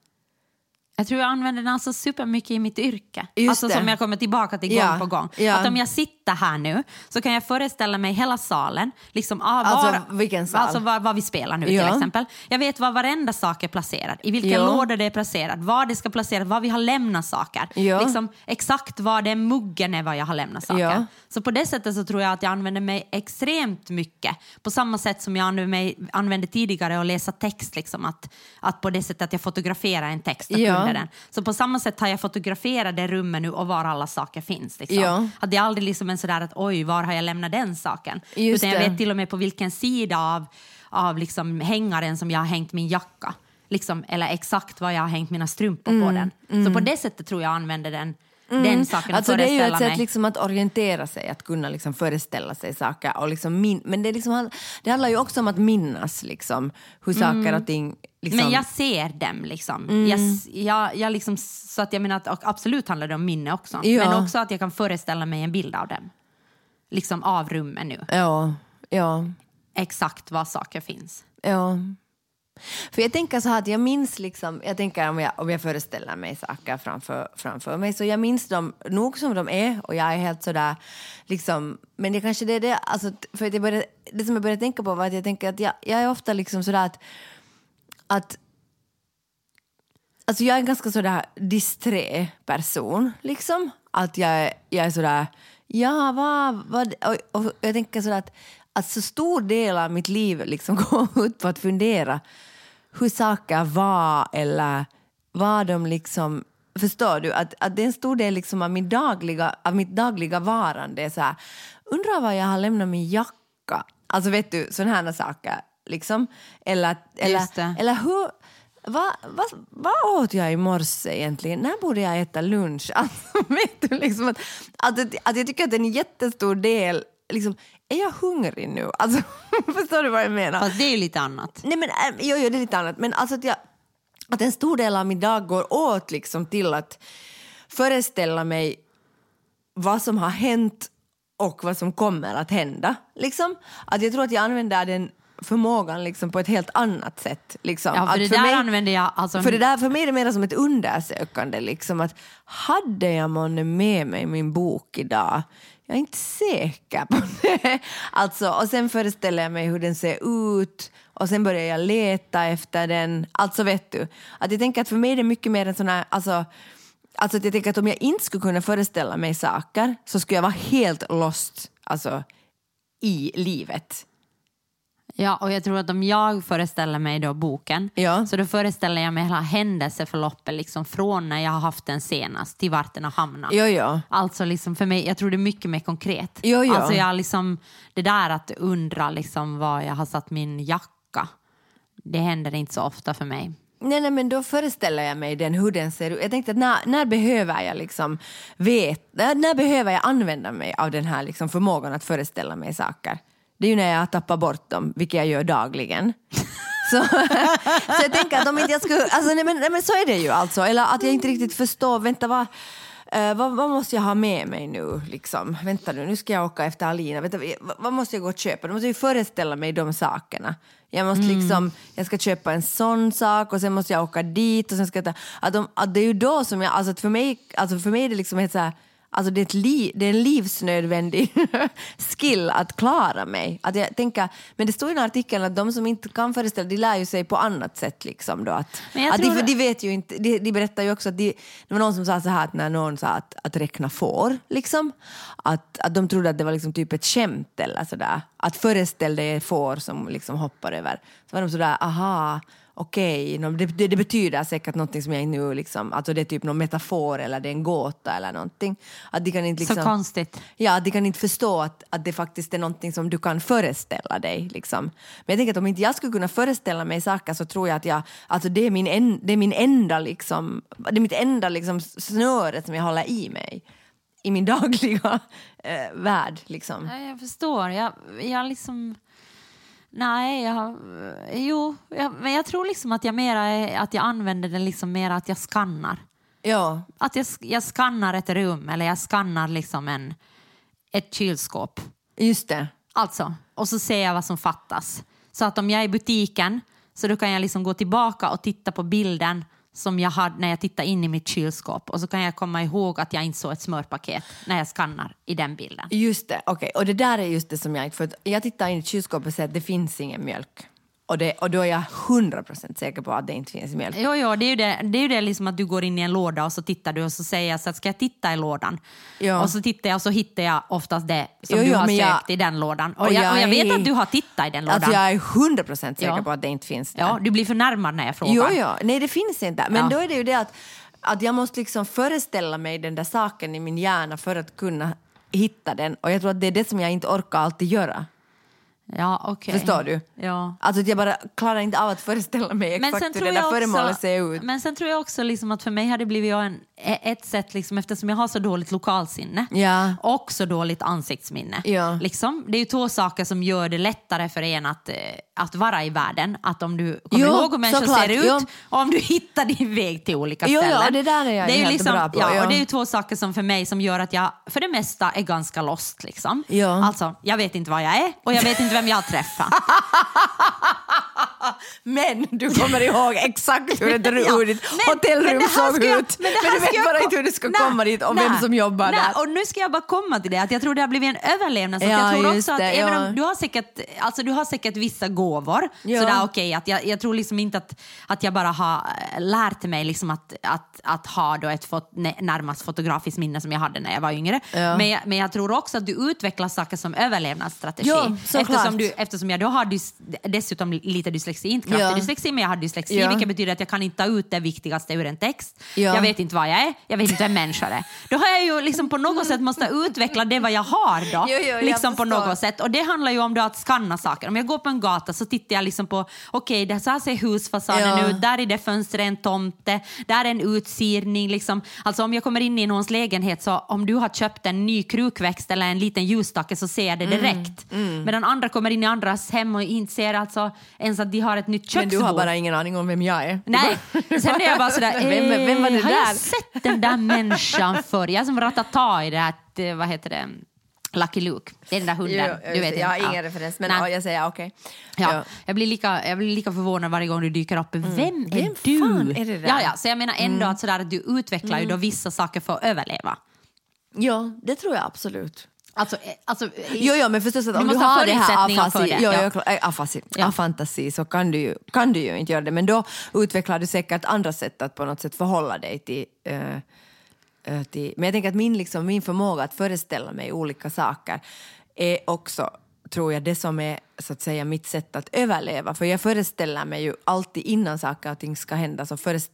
Jag tror jag använder den alltså supermycket i mitt yrke. Just alltså det. som jag kommer tillbaka till gång Ja, på gång. ja. Att om jag sitter här nu så kan jag föreställa mig hela salen. Liksom, ah, Alltså, var, vilken sal? Alltså vad, vad vi spelar nu Ja. till exempel. Jag vet var varenda sak är placerad. I vilken Ja. låda det är placerat. Var det ska placeras. Var vi har lämnat saker. Ja. Liksom, exakt var det muggen är var jag har lämnat saker. Ja. Så på det sättet så tror jag att jag använder mig extremt mycket. På samma sätt som jag använde, mig, använde tidigare att läsa text. Liksom, att, att på det sättet att jag fotograferar en text och Ja. den. Så på samma sätt har jag fotograferat det rummet nu och var alla saker finns. Liksom. Ja. Att det är aldrig liksom en sådär att oj, var har jag lämnat den saken? Just Utan jag det. vet till och med på vilken sida av, av liksom hängaren som jag har hängt min jacka. Liksom, eller exakt var jag har hängt mina strumpor Mm, på den. Så på det sättet tror jag använder den, den saken att Alltså det är ju ett sätt liksom att orientera sig, att kunna liksom föreställa sig saker. Och liksom min, men det, liksom, det handlar ju också om att minnas liksom, hur saker och ting... Liksom, Men jag ser dem liksom. Mm. Jag, jag, jag liksom. Så att jag menar att absolut handlar det om minne också. Ja. Men också att jag kan föreställa mig en bild av dem. Liksom av rummen nu. Ja, ja, Exakt var saker finns. ja. För jag tänker så här att jag minns liksom, jag tänker om jag, om jag föreställer mig saker framför, framför mig, så jag minns dem nog som de är och jag är helt sådär liksom, men det kanske det är det, alltså, för att jag började, det som jag började tänka på var att jag tänker att jag, jag är ofta liksom sådär att, att Alltså jag är en ganska sådär disträ person, liksom. Att jag, är- jag är sådär, ja vad, vad och, och jag tänker sådär att, att så stor del av mitt liv liksom går ut på att fundera hur saker var eller vad de liksom, förstår du? Att, att det är en stor del liksom av, min dagliga, av mitt dagliga varande. Så här, undrar var jag har lämnat min jacka? Alltså vet du, sådana här saker. Liksom. Eller, eller, eller hur, vad, vad, vad åt jag i morse egentligen? När borde jag äta lunch? Alltså, vet du, liksom att, att, att jag tycker att det är en jättestor del, liksom, är jag hungrig nu? Alltså, förstår du vad jag menar? Fast det är ju lite annat. Nej men äh, jo, jo, det är lite annat. Men alltså att, jag, att en stor del av min dag går åt liksom till att föreställa mig vad som har hänt och vad som kommer att hända. Liksom. Att jag tror att jag använder den förmågan liksom på ett helt annat sätt. Liksom. Ja, för det där använder jag... Alltså, för det där för mig är det mer som ett undersökande. Liksom, att hade jag månne med mig min bok idag? Jag är inte säker på det. Alltså, och sen föreställer jag mig hur den ser ut och sen börjar jag leta efter den. Alltså vet du, att jag tänker att för mig är det mycket mer en sån här, alltså, alltså att jag tänker att om jag inte skulle kunna föreställa mig saker så skulle jag vara helt lost alltså, i livet. Ja, och jag tror att om jag föreställer mig då boken, Ja. så då föreställer jag mig hela händelseförloppet liksom från när jag har haft den senast till vart den har hamnat. Jo, jo. Alltså liksom för mig, jag tror det är mycket mer konkret. Jo, jo. Alltså jag liksom, det där att undra liksom var jag har satt min jacka, det händer inte så ofta för mig. Nej, nej, men då föreställer jag mig den, hur den ser ut. Jag tänkte att när, när behöver jag liksom vet, när, när behöver jag använda mig av den här liksom förmågan att föreställa mig saker? Det är ju när jag tappar bort dem, vilket jag gör dagligen. Så, så jag tänker att om inte jag skulle, alltså nej men, nej men så är det ju alltså. Eller att jag inte riktigt förstår, vänta vad, eh, vad, vad måste jag ha med mig nu liksom? Vänta nu, nu ska jag åka efter Alina. Vänta, vad, vad måste jag gå och köpa? Då måste jag ju föreställa mig de sakerna. Jag måste liksom, jag ska köpa en sån sak och sen måste jag åka dit och sen ska jag ta, att, de, att det är ju då som jag, alltså för mig, alltså för mig är det liksom helt så här, Alltså det är, liv, det är en livsnödvändig skill att klara mig. Att jag tänker, men det står i den artikeln att de som inte kan föreställa de lär ju sig på annat sätt. Liksom då, att, att de, de vet ju inte, de, de berättar ju också att de, det var någon som sa så här att när någon sa att, att räkna får, liksom, att, att de trodde att det var liksom typ ett skämt eller sådär. Att föreställ dig får som liksom hoppar över. Så var de sådär, aha, okej, nå, det, det, betyder säkert någonting som jag inte nu liksom, alltså det är typ någon metafor eller det är en gåta eller någonting. Att de kan inte liksom, Så konstigt. Ja, de kan inte förstå att, att det faktiskt är någonting som du kan föreställa dig. Liksom. Men jag tänker att om inte jag skulle kunna föreställa mig saker så tror jag att jag, alltså det är min, en, det är min enda liksom, det är mitt enda liksom snöre som jag håller i mig i min dagliga eh, värld. Liksom. Ja, jag förstår. Jag, jag liksom... Nej, jag, jo, jag, men jag tror liksom att jag mera att jag använder det liksom mer att jag skannar. Ja, Att jag, jag skannar ett rum eller jag skannar liksom en, ett kylskåp. just det. Alltså, och så ser jag vad som fattas. Så att om jag är i butiken så då kan jag liksom gå tillbaka och titta på bilden som jag har när jag tittar in i mitt kylskåp och så kan jag komma ihåg att jag inte såg ett smörpaket när jag skannar i den bilden. Just det, okej. Och det där är just det som jag inte... För jag tittar in i kylskåpet och ser att det finns ingen mjölk. Och, det, och då är jag 100% säker på att det inte finns mjölk. Jo, jo, det är ju det, det, är ju det liksom att du går in i en låda och så tittar du och så säger jag så att ska jag titta i lådan? Ja. Och så tittar jag och så hittar jag oftast det som Jo, du jo, har men sökt jag- i den lådan. Och, och jag, och jag jag vet är- att du har tittat i den lådan. Alltså jag är 100% säker Ja. på att det inte finns där. Ja, du blir förnärmad när jag frågar. Jo, jo. Nej, det finns inte. Men Ja. då är det ju det att, att jag måste liksom föreställa mig den där saken i min hjärna för att kunna hitta den. Och jag tror att det är det som jag inte orkar alltid göra. Ja, okej. Förstår du? Ja. Alltså jag bara klarar inte av att föreställa mig exakt hur det där föremålet ser ut. men sen tror jag också liksom att för mig har det blivit en, ett sätt, liksom, eftersom jag har så dåligt lokalsinne Ja. och så dåligt ansiktsminne. Ja. Liksom, det är ju två saker som gör det lättare för en att, eh, att vara i världen. Att om du kommer Jo, ihåg hur människor ser ut jo. och om du hittar din väg till olika Jo, ja, ställen. det där är jag ju helt liksom, bra på, Ja, ja. Och det är ju två saker som för mig som gör att jag för det mesta är ganska lost. Liksom. Ja. Alltså, jag vet inte vad jag är och jag vet inte vem jag träffade. Men du kommer ihåg exakt hur ett Ja, roligt men- hotellrum men såg jag- ut. men Men, du vet bara inte hur du ska Nej, komma dit och vem nej, som jobbar nej, där. Och nu ska jag bara komma till det, att jag tror det har blivit en överlevnad. Så att Ja, jag tror också att det, även ja. om du har säkert, alltså du har säkert vissa gåvor, Ja. sådär okej, att jag, jag tror liksom inte att, att jag bara har eh, lärt mig liksom att, att, att ha då ett fot, nä- närmast fotografiskt minne som jag hade när jag var yngre. Men, jag, men jag tror också att du utvecklar saker som överlevnadsstrategi. Ja, såklart. eftersom, du, eftersom jag då har dys, dessutom lite dyslexi, inte kraftig Ja. dyslexi, men jag har dyslexi, Ja. vilket betyder att jag kan inte ta ut det viktigaste ur en text. Ja. Jag vet inte vad jag är, jag vet inte en människa är. Då har jag ju liksom på något sätt måste utveckla det vad jag har då. Jo, jo, liksom på något sätt. Och det handlar ju om då att skanna saker. Om jag går på en gata så tittar jag liksom på, okej, det så här ser husfasaden Ja. ut, där är det fönstret en tomte, där är en utsirning. Liksom. Alltså om jag kommer in i någons lägenhet så om du har köpt en ny krukväxt eller en liten ljusstake så ser jag Mm, det direkt. Medan andra kommer in i andras hem och inte ser alltså ens att de har ett nytt Men köksbord. du har bara ingen aning om vem jag är. Nej, sen är jag bara sådär, Vem- vem var det eh, har där? jag sett den där människan förr? Jag som ratata i det här, eh, vad heter det, Lucky Luke. Det är den där hunden. Jo, du vet jag har ingen Ja. referens, men ja, jag säger okej. Ja, Ja. Jag, blir lika, jag blir lika förvånad varje gång du dyker upp. Vem är Mm. Vem du? fan är det där? Mm. Ja, ja, så jag menar ändå att, sådär, att du utvecklar ju då vissa saker för att överleva. Ja, det tror jag absolut. Alltså, eh, alltså, Jo, jo, men förstås att Du om du måste ha har det här afasi, det, jo, ja. jo, klart, äh, afasi, Ja. afantasi så kan du, ju, kan du ju inte göra det. Men då utvecklar du säkert andra sätt att på något sätt förhålla dig till, eh, eh, till men jag tänker att min, liksom, min förmåga att föreställa mig olika saker är också tror jag det som är så att säga mitt sätt att överleva. För jag föreställer mig ju alltid innan saker och ting ska hända så förest,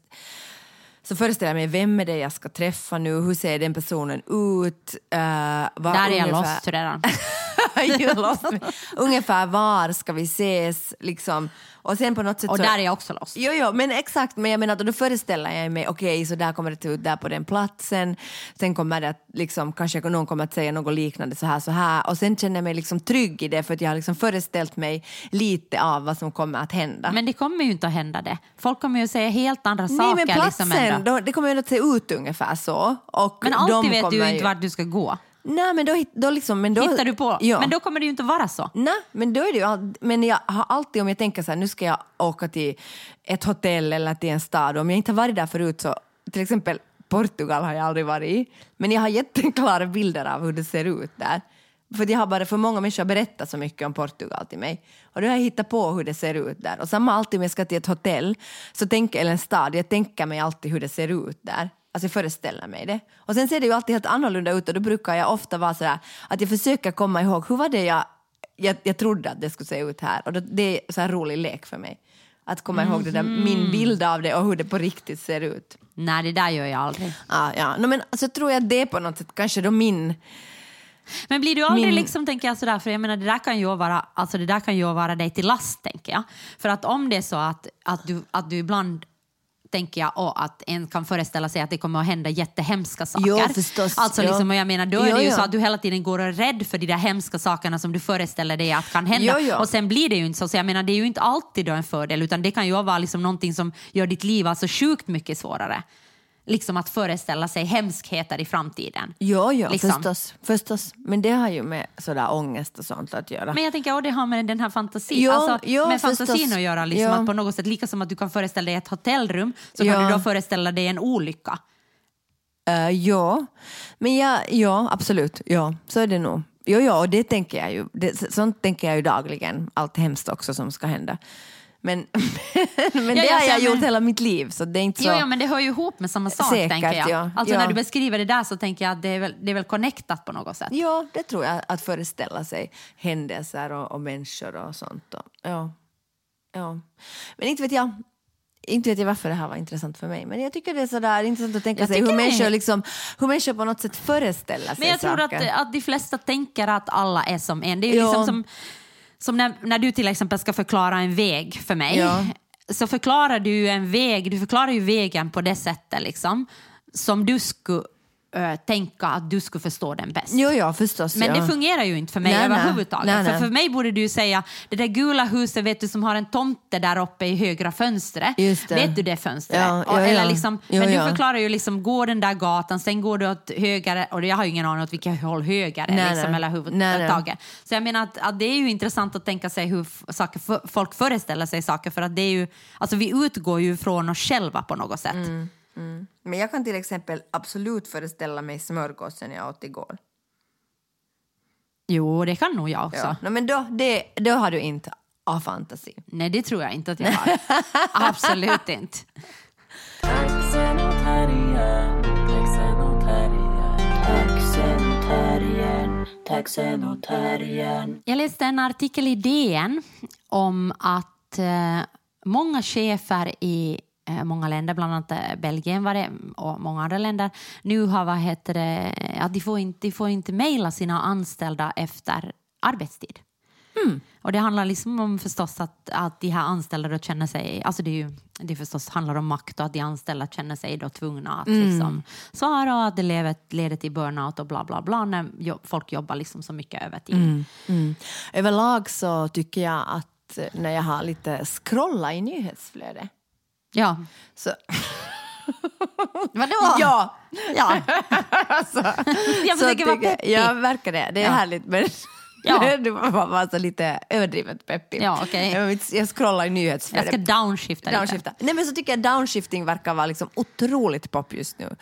så föreställer jag mig vem är det jag ska träffa nu, hur ser den personen ut? Uh, där är jag lost redan. You lost me. Ungefär var ska vi ses? Liksom. Och sen på något sätt Och så... där är jag också lost. Jo, jo, men exakt. Men jag menar, då föreställer jag mig, okej, så där kommer det se ut där på den platsen. Sen kommer det att, liksom, kanske någon kommer att säga något liknande så här, så här. Och sen känner jag mig liksom trygg i det för att jag har liksom föreställt mig lite av vad som kommer att hända. Men det kommer ju inte att hända det. Folk kommer ju säga helt andra Nej, saker. men platsen, liksom då, det kommer ju att se ut ungefär så. Och Men alltid de vet du ju inte vart du ska gå. Nej, men då, då liksom... Men då, Hittar du på? Ja. Men då kommer det ju inte vara så. Nej, men då är det ju. Men jag har alltid, om jag tänker så här, nu ska jag åka till ett hotell eller till en stad, om jag inte har varit där förut så, till exempel Portugal har jag aldrig varit i, men jag har jätteklara bilder av hur det ser ut där. För jag har bara för många människor berättat så mycket om Portugal till mig. Och då har jag hittat på hur det ser ut där. Och samma alltid om jag ska till ett hotell så tänker, eller en stad, jag tänker mig alltid hur det ser ut där. Alltså jag föreställer mig det. Och sen ser det ju alltid helt annorlunda ut och då brukar jag ofta vara sådär att jag försöker komma ihåg hur var det jag, jag, jag trodde att det skulle se ut här. Och då, det är så här rolig lek för mig. Att komma ihåg det där, min bild av det och hur det på riktigt ser ut. Nej, det där gör jag aldrig. Ah, ja. no, men så tror jag det på något sätt kanske då min... Men blir du aldrig Min- liksom, tänker jag sådär, för jag menar det där kan ju vara, alltså det där kan ju vara dig till last, tänker jag. För att om det är så att, att, du, att du ibland tänker jag och att en kan föreställa sig att det kommer att hända jättehemska saker. Jo, förstås. Alltså Jo. liksom, och jag menar, då är Jo, det ju jo. så att du hela tiden går och är rädd för de där hemska sakerna som du föreställer dig att kan hända. Jo. Och sen blir det ju inte så. Så jag menar, det är ju inte alltid då en fördel, utan det kan ju vara liksom någonting som gör ditt liv alltså sjukt mycket svårare. Liksom att föreställa sig hemskheter i framtiden. Jo, jo, Liksom. förstås, förstås. Men det har ju med sådär ångest och sånt att göra. Men jag tänker att det har med den här fantasin, Jo, alltså, jo, med förstås. fantasin att göra. Liksom, Jo. att på något sätt, lika som att du kan föreställa dig ett hotellrum så Ja. kan du då föreställa dig en olycka. Uh, ja, men ja, ja, absolut. Ja, så är det nog. Jo, ja, och det tänker jag ju. Det, sånt tänker jag ju dagligen. Allt hemskt också som ska hända. Men, men det ja, har så jag jag gjort men- hela mitt liv, så det är inte så... Jo, ja, men det hör ju ihop med samma sak, Säkert, tänker jag. ja. Alltså Ja. när du beskriver det där så tänker jag att det är väl, det är väl connectat på något sätt. Ja, det tror jag, att föreställa sig händelser och, och människor och sånt. Och, ja. ja. Men inte vet jag. Inte vet jag varför det här var intressant för mig, men jag tycker det är sådär intressant att tänka sig hur det människor, liksom, hur människor på något sätt föreställer sig Men jag tror att, saker. att de flesta tänker att alla är som en. Det är ju liksom som, som när, när du till exempel ska förklara en väg för mig. Ja. Så förklarar du en väg, du förklarar ju vägen på det sättet liksom. Som du skulle eh, tänka att du skulle förstå den bäst. Jo, ja, förstås. Men ja. det fungerar ju inte för mig Nej, överhuvudtaget. Nej, För nej. för mig borde du ju säga, det där gula huset vet du som har en tomte där uppe i högra fönstret. Vet du det fönstret? Ja, ja, Eller liksom, Jo, men du förklarar ju liksom, gå den där gatan, sen går du åt höger, och jag har ju ingen aning åt vilket håll höger är, liksom, eller huvudtaget. Så jag menar att, att det är ju intressant att tänka sig hur saker, folk föreställer sig saker, för att det är ju, alltså vi utgår ju från oss själva på något sätt. Mm. Men jag kan till exempel absolut föreställa mig smörgåsen jag åt igår. Jo, det kan nog jag också. Ja. No, men då, det, då har du inte A-fantasi. Nej, det tror jag inte att jag har. Absolut inte. Jag läste en artikel i DN om att eh, många chefer i många länder, bland annat eh, Belgien var det, och många andra länder, nu har vad heter det, att de får inte, de får inte mejla sina anställda efter arbetstid. Och det handlar liksom om förstås att, att de här anställda då känner sig, alltså det, är ju, det förstås handlar om makt och att de anställda känner sig då tvungna att liksom svara och att det leder, leder till burnout och bla bla bla när folk jobbar liksom så mycket övertid. Mm. Överlag så tycker jag att eh, när jag har lite scrolla i nyhetsflödet Ja. så... Vadå? Ja! ja. alltså, Jag försöker vara peppig. Ja, verkar det. Det är Ja. härligt. Men Ja. du var bara så lite överdrivet peppig. Ja, okej. jag, jag scrollar i Jag nyhetsflödet. ska downshifta lite. Downshifta. Nej men så tycker jag downshifting verkar vara liksom otroligt pop just nu.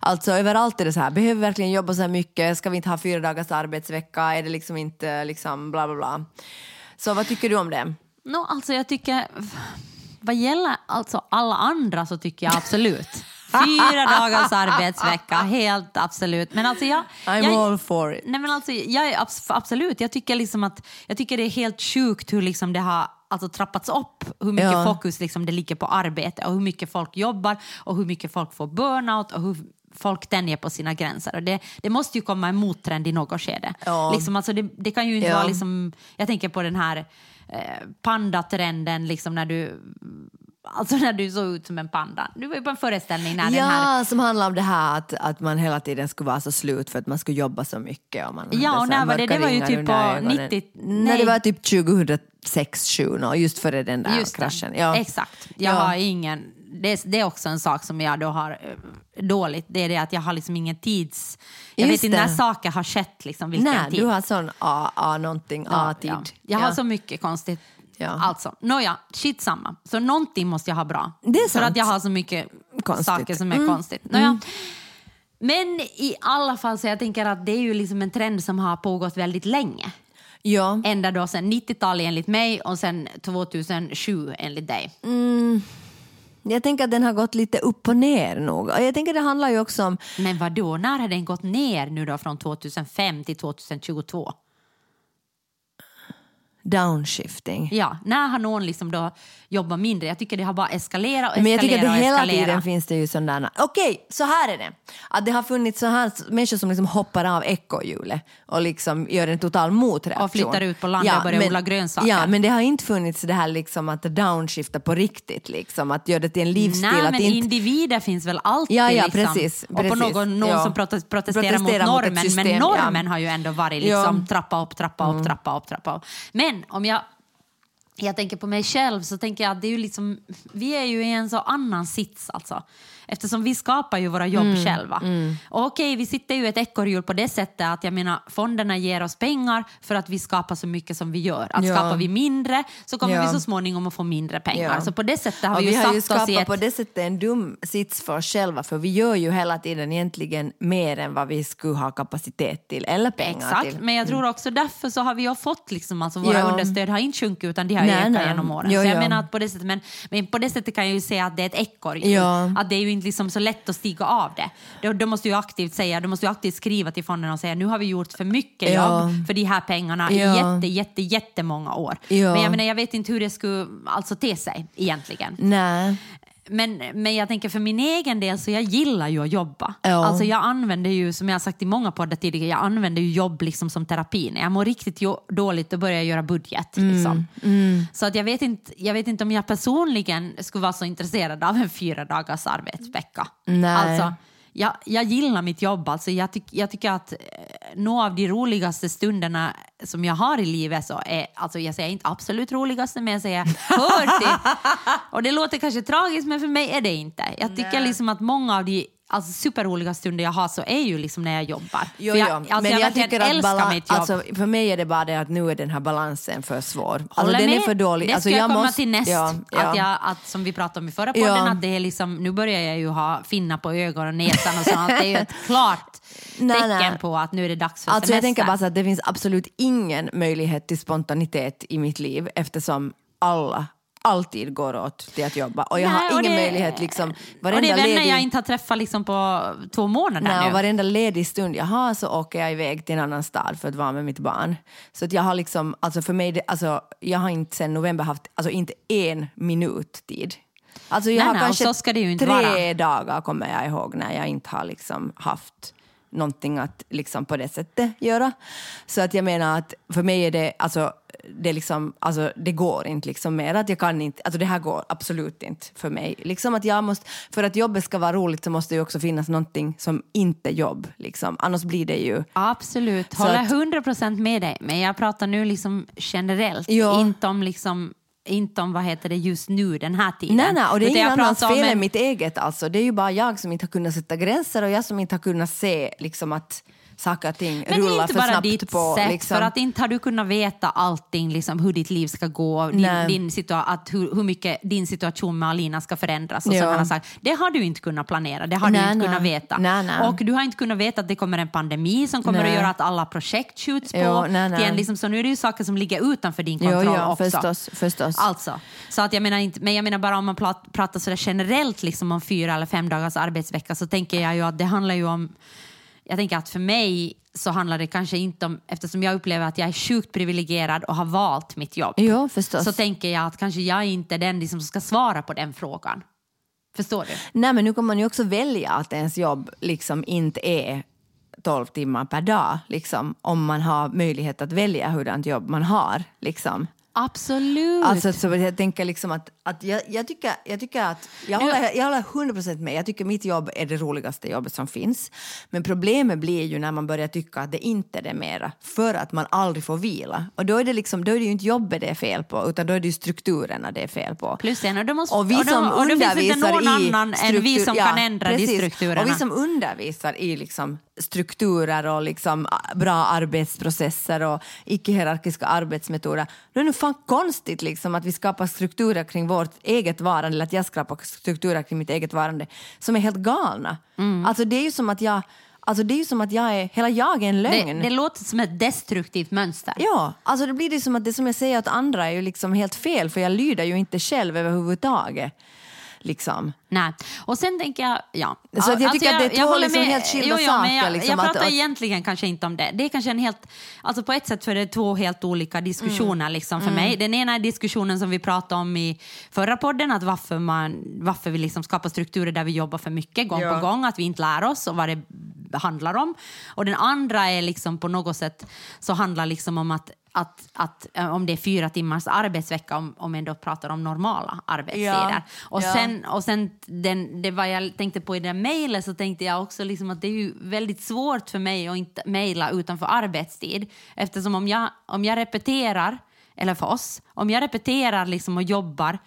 Alltså överallt är det så här, behöver vi verkligen jobba så här mycket? Ska vi inte ha fyra dagars arbetsvecka? Är det liksom inte liksom bla bla bla? Så vad tycker du om det? No, alltså jag tycker, vad gäller alltså alla andra så tycker jag absolut. Fyra dagars arbetsvecka, helt absolut. Men alltså jag... I'm jag, all for it. Nej men alltså, jag är abs- absolut, jag tycker liksom att jag tycker det är helt sjukt hur liksom det har alltså, trappats upp, hur mycket Ja. fokus liksom det ligger på arbete och hur mycket folk jobbar och hur mycket folk får burnout och hur folk tänjer på sina gränser. Och det, det måste ju komma en mottrend i något skede. Ja. Liksom, alltså, det, det kan ju inte Ja. vara liksom, jag tänker på den här eh, pandatrenden liksom när du Alltså när du såg ut som en panda. Du var ju på en föreställning när den här Ja, som handlar om det här att, att man hela tiden skulle vara så slut för att man skulle jobba så mycket. Och man Ja, och när var det? Det var ju typ på ögonen. 90 Nej, nej. det var typ 2006, 2007 just före den där Just kraschen. Ja. Exakt. Jag Ja. har ingen, det, är, det är också en sak som jag då har eh, dåligt. Det är det att jag har liksom ingen tids... Jag Just vet inte det. när saker har skett, liksom, vilken Nej, tid. du har sån A, A någonting, Ja, A-tid. ja. Jag har så mycket konstigt. Ja. Alltså, nåja, shit samma. Så någonting måste jag ha bra. Det är För sant. att jag har så mycket Konstigt. Mm. saker som är konstigt. Nåja. Men i alla fall så jag tänker att det är ju liksom en trend som har pågått väldigt länge. Ja. Ända då sen 90-talet enligt mig och sen 2007 enligt dig. Jag tänker att den har gått lite upp och ner nog. Jag tänker det handlar ju också om Men vad då? när har den gått ner nu då från 2005 till 2022? Downshifting. Ja, när har någon liksom då jobbat mindre? Jag tycker det har bara eskalerat och Men jag tycker att det eskalerat hela eskalerat. tiden finns det ju sådana... Okej, så här är det. Att det har funnits så här människor som liksom hoppar av ekorrhjulet och liksom gör en total motreaktion. Och flyttar ut på landet och börjar odla grönsaker. Ja, men det har inte funnits det här liksom att downshifta på riktigt, liksom, att göra det till en livsstil. Nej, men inte... individer finns väl alltid. Ja, ja, liksom. precis, Och på precis. någon, någon Ja. som protes- protesterar, Protesterar mot normen. system, men ja. normen har ju ändå varit Ja. Mm. liksom trappa upp, trappa upp, trappa upp, trappa upp. Men men om jag, jag tänker på mig själv så tänker jag att det är ju liksom, vi är ju i en så annan sits alltså. Eftersom vi skapar ju våra jobb Mm, själva. Och okej, vi sitter ju i ett ekorrhjul på det sättet att jag menar, fonderna ger oss pengar för att vi skapar så mycket som vi gör. Att Ja. skapar vi mindre så kommer Ja. vi så småningom att få mindre pengar. Ja. Så på det sättet har och vi ju satt ju oss skapat i ett... på det sättet en dum sits för oss själva för vi gör ju hela tiden egentligen mer än vad vi skulle ha kapacitet till eller pengar Exakt, till. men jag tror också därför så har vi ju fått liksom, alltså våra Ja. understöd har inte sjunkit utan de har Nej, ökat nej. genom åren. Jo, så jag ja. menar att på det sättet, men, men på det sättet kan jag ju säga att det är ett ekorrhjul. Att det är ju inte liksom så lätt att stiga av det. Då, då måste du ju aktivt säga, du måste aktivt skriva till fonden och säga nu har vi gjort för mycket Ja. jobb för de här pengarna i Ja. jätte, jätte, jättemånga år. Ja. Men jag menar, jag vet inte hur det skulle alltså te sig egentligen. Nej. Men, men jag tänker för min egen del så jag gillar ju att jobba. Ja. Alltså jag använder ju, som jag har sagt i många poddar tidigare, jag använder ju jobb liksom som terapi. När jag mår riktigt dåligt då börjar jag göra budget. Liksom. Så att jag, vet inte, jag vet inte om jag personligen skulle vara så intresserad av en fyra dagars arbetsvecka. Nej. Alltså, jag, jag gillar mitt jobb. Alltså jag, tyck, jag tycker att eh, några av de roligaste stunderna som jag har i livet så är, alltså jag säger inte absolut roligaste, men jag säger hör till. Och det låter kanske tragiskt, men för mig är det inte. Jag tycker liksom att många av de alltså, superroliga stunder jag har så är ju liksom när jag jobbar. Jo, för jag, jo. alltså, men jag, jag, tycker att älskar balan- mitt jobb. alltså, för mig är det bara det att nu är den här balansen för svår. Alltså, den är med. för dålig. Det alltså, ska jag, komma måste- till näst. Ja, ja. Att jag, att, som vi pratade om i förra podden, Ja. att det är liksom, nu börjar jag ju ha finnar på ögonen och näsan och sånt. Det är ju ett klart tecken nej. på att nu är det dags för Alltså jag semester. tänker bara så att det finns absolut ingen möjlighet till spontanitet i mitt liv eftersom alla alltid går åt till att jobba. Och jag Nej, har och ingen det- möjlighet liksom, och det varenda är vänner ledig, jag inte har träffat liksom på två månader nej, nu. och varenda ledig stund jag har så åker jag iväg till en annan stad för att vara med mitt barn. Så att jag har liksom, alltså för mig, alltså, jag har inte sen november haft, alltså inte en minut tid. Alltså jag Nej, har nej, kanske tre vara. dagar kommer jag ihåg när jag inte har liksom haft någonting att liksom på det sättet göra. Så att jag menar att för mig är det, alltså, det, liksom, alltså, det går inte liksom mer. Att jag kan inte, alltså det här går absolut inte för mig. Liksom att jag måste, för att jobbet ska vara roligt så måste det ju också finnas någonting som inte är jobb. Liksom. Annars blir det ju... Absolut, håller att- 100% med dig. Men jag pratar nu liksom generellt, Ja. inte om liksom inte om vad heter det just nu den här tiden. Nej, nej, och det är ingen annans fel än en- mitt eget. Alltså. Det är ju bara jag som inte har kunnat sätta gränser och jag som inte har kunnat se liksom, att saker och ting Men det är rullar inte för bara snabbt ditt på. sätt, liksom. för att inte har du kunnat veta allting, liksom, hur ditt liv ska gå, din, Nej. din situa- att hur, hur mycket din situation med Alina ska förändras. Och sådana saker. Det har du inte kunnat planera, det har Nej, du inte nej. kunnat veta. Nej. Och du har inte kunnat veta att det kommer en pandemi som kommer att göra att alla projekt skjuts på. Jo, nej, nej. till en Liksom, så nu är det ju saker som ligger utanför din Jo, kontroll ja, också. förstås, förstås. Alltså, så att jag menar inte, men jag menar bara om man prat, pratar sådär generellt liksom om fyra eller fem dagars arbetsvecka så tänker jag ju att det handlar ju om jag tänker att för mig så handlar det kanske inte om, eftersom jag upplever att jag är sjukt privilegierad och har valt mitt jobb, Jo, förstås. så tänker jag att kanske jag inte är den liksom som ska svara på den frågan. Förstår du? Nej, men nu kan man ju också välja att ens jobb liksom inte är 12 timmar per dag, liksom, om man har möjlighet att välja hurdant jobb man har. Liksom. Absolut. Alltså, så jag tänker liksom att, att jag, jag, tycker, jag tycker att, jag håller, jag håller 100% med, jag tycker mitt jobb är det roligaste jobbet som finns. Men problemet blir ju när man börjar tycka att det inte är det mera, för att man aldrig får vila. Och då är det, liksom, då är det ju inte jobbet det är fel på, utan då är det ju strukturerna det är fel på. Plus en, och, då måste, Och vi och då, som och undervisar någon i annan än vi som ja, kan ändra de precis. strukturerna. Och vi som undervisar i liksom strukturer och liksom bra arbetsprocesser och icke-hierarkiska arbetsmetoder. Då är det fan konstigt liksom att vi skapar strukturer kring vårt eget varande, eller att jag skapar strukturer kring mitt eget varande, som är helt galna. Mm. Alltså det är ju som att jag, alltså det är ju som att jag är, hela jag är en det, lögn. det låter som ett destruktivt mönster. Ja, alltså det blir det som att det som jag säger åt andra är ju liksom helt fel för jag lyder ju inte själv överhuvudtaget. Liksom. Nej. Och sen tänker jag, ja. Så jag tycker att det är två håller liksom helt skilda men jag, saker, liksom, jag pratar att- egentligen kanske inte om det. Det är kanske en helt, alltså på ett sätt för det är två helt olika diskussioner Mm. liksom för mig. Den ena är diskussionen som vi pratade om i förra podden, att varför, man, varför vi liksom skapar strukturer där vi jobbar för mycket gång Ja. på gång, att vi inte lär oss och vad det handlar om. Och den andra är liksom på något sätt så handlar liksom om att att, att eh, om det är fyra timmars arbetsvecka, om, om jag då pratar om normala arbetstider. Ja. Och Ja. sen, och sen den, det vad jag tänkte på i det mejlet så tänkte jag också liksom att det är ju väldigt svårt för mig att inte mejla utanför arbetstid. Eftersom om jag, om jag repeterar, eller för oss, om jag repeterar liksom och jobbar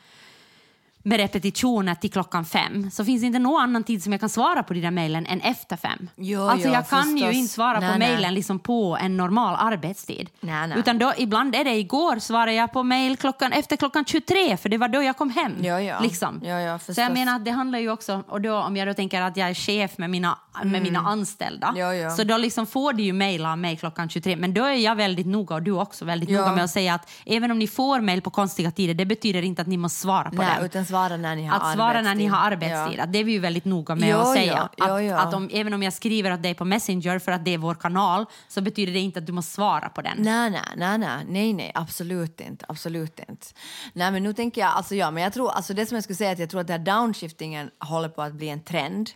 med repetitioner till klockan fem så finns det inte någon annan tid som jag kan svara på de där mejlen än efter fem. Jo, alltså jo, jag kan ju förstås. inte svara Nej, på mejlen liksom på en normal arbetstid. Nej, nej. Utan då, ibland är det igår svarade jag på mejl klockan, efter klockan 23 för det var då jag kom hem. Ja, ja. Liksom. Ja, så jag menar att det handlar ju också, och då, om jag då tänker att jag är chef med mina, med mina anställda Mm. Ja, ja. så då liksom får du ju mejla mig klockan 23 men då är jag väldigt noga och du också väldigt noga med att säga att även om ni får mejl på konstiga tider det betyder inte att ni måste svara på utan svara när ni har Att svara när ni har arbetstid, Ja. att det är vi ju väldigt noga med Jo, att säga. jo, att, ja. att om, även om jag skriver åt dig på Messenger för att det är vår kanal så betyder det inte att du måste svara på den. Nej, nej, nej, nej, nej, nej, absolut inte, absolut inte. Nej, men nu tänker jag, alltså ja, men jag tror, alltså det som jag skulle säga är att jag tror att den här downshiftingen håller på att bli en trend.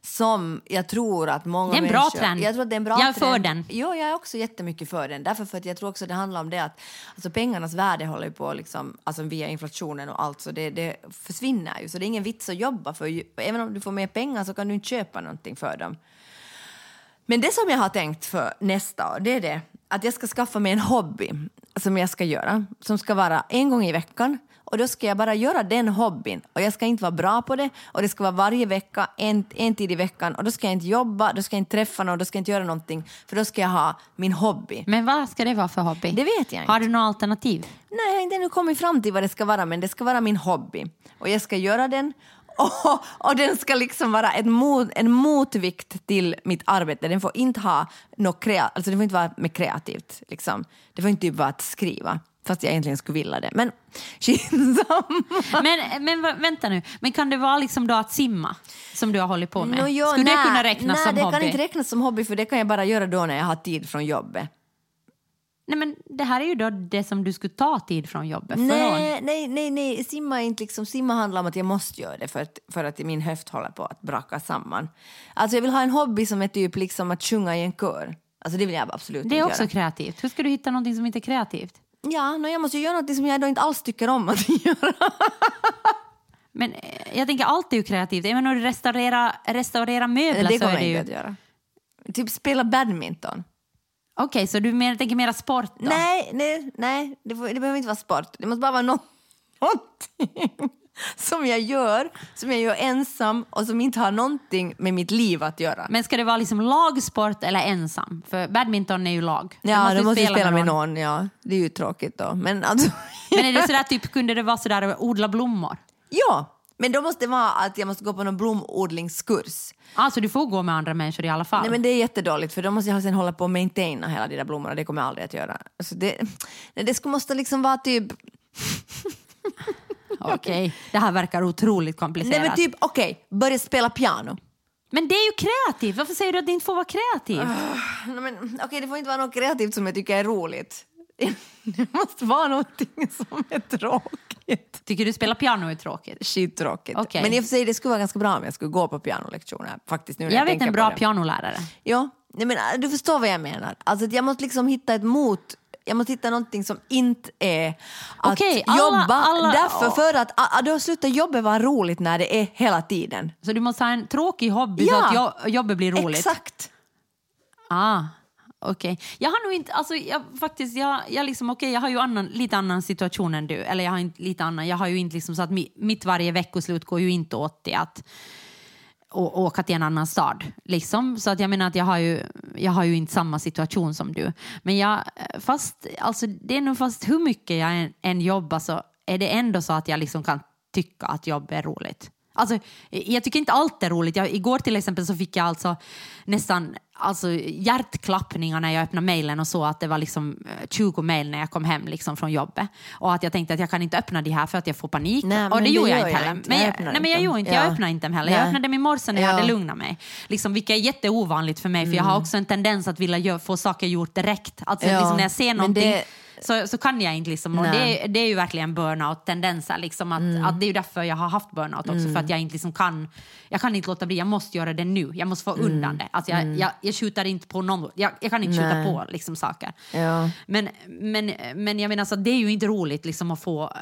Som jag tror att många Det är en bra människor... trend. Jag, tror att det är en bra Jag är för trend. den. Jo, jag är också jättemycket för den. Därför för att jag tror också det handlar om det att alltså pengarnas värde håller på liksom, alltså via inflationen och allt så det, det försvinner ju. Så det är ingen vits att jobba för. Även om du får mer pengar så kan du inte köpa någonting för dem. Men det som jag har tänkt för nästa år, det är det att jag ska skaffa mig en hobby som jag ska göra, som ska vara en gång i veckan. Och då ska jag bara göra den hobbyn. Och jag ska inte vara bra på det. Och det ska vara varje vecka, en, en tid i veckan. Och då ska jag inte jobba, då ska jag inte träffa någon, då ska jag inte göra någonting. För då ska jag ha min hobby. Men vad ska det vara för hobby? Det vet jag inte. Har du några alternativ? Nej, jag har inte ännu kommit fram till vad det ska vara, men det ska vara min hobby. Och jag ska göra den. Och, och den ska liksom vara ett mot, en motvikt till mitt arbete. Den får inte ha något krea, alltså det får inte vara med kreativt. Liksom. Det får inte typ vara att skriva, fast jag egentligen skulle vilja det. Men skitsamma. Men, men vänta nu, men kan det vara liksom då att simma som du har hållit på med? Nå, jo, Skulle det nej, kunna räknas nej, som det hobby? kan inte räknas som hobby, för det kan jag bara göra då när jag har tid från jobbet. Nej men det här är ju då det som du skulle ta tid från jobbet från. Nej, nej, nej, nej. Simma, inte liksom, simma handlar om att jag måste göra det för att, för att min höft håller på att braka samman. Alltså jag vill ha en hobby som är typ liksom att sjunga i en kör. Alltså det vill jag absolut Det är inte också göra. kreativt. Hur ska du hitta någonting som inte är kreativt? Ja, no, jag måste ju göra något som jag då inte alls tycker om att göra. Men eh, jag tänker allt är ju kreativt. Även om du restaurerar, restaurerar möbler det så är det jag ju... inte att göra. Typ spela badminton. Okej, så du mer, tänker mera sport då? Nej, nej, nej. Det, får, det behöver inte vara sport. Det måste bara vara nå- någonting som jag gör, som jag gör ensam och som inte har någonting med mitt liv att göra. Men ska det vara liksom lagsport eller ensam? För badminton är ju lag. Ja, måste då ju måste jag spela med någon. Ja, det är ju tråkigt då. Men alltså... Men är det sådär typ, kunde det vara sådär att odla blommor? ja, men då måste det vara att jag måste gå på någon blomodlingskurs. Alltså du får gå med andra människor i alla fall. Nej men det är jättedåligt för då måste jag sen hålla på och maintaina hela de där blommorna. Det kommer jag aldrig att göra. Alltså det, nej, det ska, måste liksom vara typ... Okej, det här verkar otroligt komplicerat. Nej men typ, okej, börja spela piano. Men det är ju kreativt. Varför säger du att det inte får vara kreativt? Nej, men, okej, det får inte vara något kreativt som jag tycker är roligt. Det måste vara någonting som är tråkigt. Tycker du spela piano är tråkigt? Skittråkigt. Okej. Men i och för sig det skulle vara ganska bra om jag skulle gå på pianolektioner. Faktiskt, nu Jag jag, vet en bra pianolärare. Ja, nej, men äh, du förstår vad jag menar. Alltså, jag måste liksom hitta ett mot. Jag måste hitta någonting som inte är att Okej, alla- jobba. alla- Därför för att ah, då slutar jobbet vara roligt när det är hela tiden. Så du måste ha en tråkig hobby Ja. så att jo- jobbet blir roligt? Exakt. Ah, okej. Jag har nog inte, alltså jag, faktiskt, jag, jag liksom, okej, jag har ju annan, lite annan situation än du. Eller jag har inte lite annan, jag har ju inte liksom så att mi, mitt varje veckoslut går ju inte åt till att och åka till en annan stad. Liksom. Så att jag menar att jag har, ju, jag har ju inte samma situation som du. Men jag, fast, alltså det är nog fast hur mycket jag än, än jobbar så är det ändå så att jag liksom kan tycka att jobb är roligt. Alltså, jag tycker inte allt är roligt. Jag, igår till exempel så fick jag alltså nästan alltså, hjärtklappningar när jag öppnade mejlen och så att det var liksom eh, 20 mejl när jag kom hem liksom, från jobbet. Och att jag tänkte att jag kan inte öppna de här för att jag får panik. Nej, och det gjorde jag inte jag heller. inte. Men Jag jag, nej, men jag gjorde inte. Ja. Jag öppnade inte dem heller. Jag Nej. öppnade dem i morse när jag Ja. hade lugnat mig. Liksom, vilket är jätteovanligt för mig för jag har också en tendens att vilja få saker gjort direkt. Alltså, Ja, liksom, när jag ser någonting det- så, så kan jag inte. Liksom. Och det, det är ju verkligen burnout-tendenser. Liksom, att, Mm. att det är ju därför jag har haft burnout också. För att jag inte liksom kan, jag kan inte låta bli. Jag måste göra det nu. Jag måste få undan det. Alltså, jag, jag, jag skjuter inte på någon. Jag, jag kan inte skjuta Mm. Nej. på liksom, saker. Ja. Men, men, men jag menar, så det är ju inte roligt liksom, att få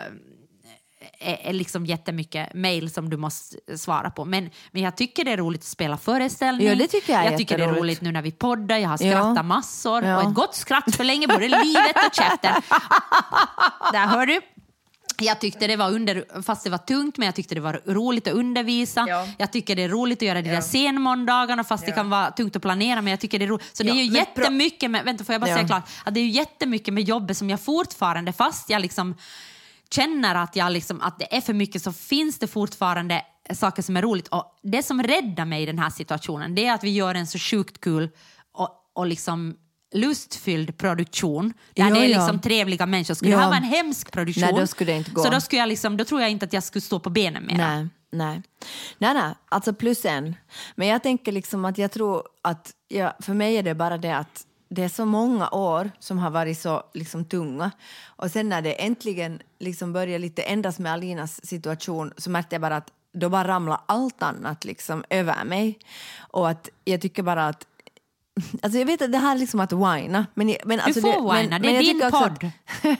eh, liksom jättemycket mejl som du måste svara på. Men, men jag tycker det är roligt att spela föreställning. Ja, det tycker jag är jag tycker det är roligt nu när vi poddar. Jag har Ja. skrattat massor. Ja. Och ett gott skratt förlänger både livet och käften. Där hör du. Jag tyckte det var under, fast det var tungt, men jag tyckte det var roligt att undervisa. Ja. Jag tycker det är roligt att göra de där scenmåndagarna, fast det kan vara tungt att planera. Men jag tycker det är roligt. Så det Ja, är ju jättemycket med, vänta får jag bara Ja. säga klart, att det är ju jättemycket med jobbet som jag fortfarande, fast jag liksom känner att, jag liksom, att det är för mycket så finns det fortfarande saker som är roligt. Och det som räddar mig i den här situationen det är att vi gör en så sjukt kul och, och liksom lustfylld produktion där Jo, det är ja. liksom trevliga människor. Skulle Ja. det här vara en hemsk produktion Nej, då skulle det inte gå. så då, skulle jag liksom, då tror jag inte att jag skulle stå på benen mer. Nej, nej. Nej, nej, alltså plus en. Men jag tänker liksom att jag tror att, ja, för mig är det bara det att det är så många år som har varit så liksom tunga. Och sen när det äntligen liksom börjar lite ändras med Alinas situation så märkte jag bara att då bara ramlar allt annat liksom över mig. Och att jag tycker bara att Alltså jag vet att det här är liksom att whina. Men, men alltså får det, whina, men, det är din podd.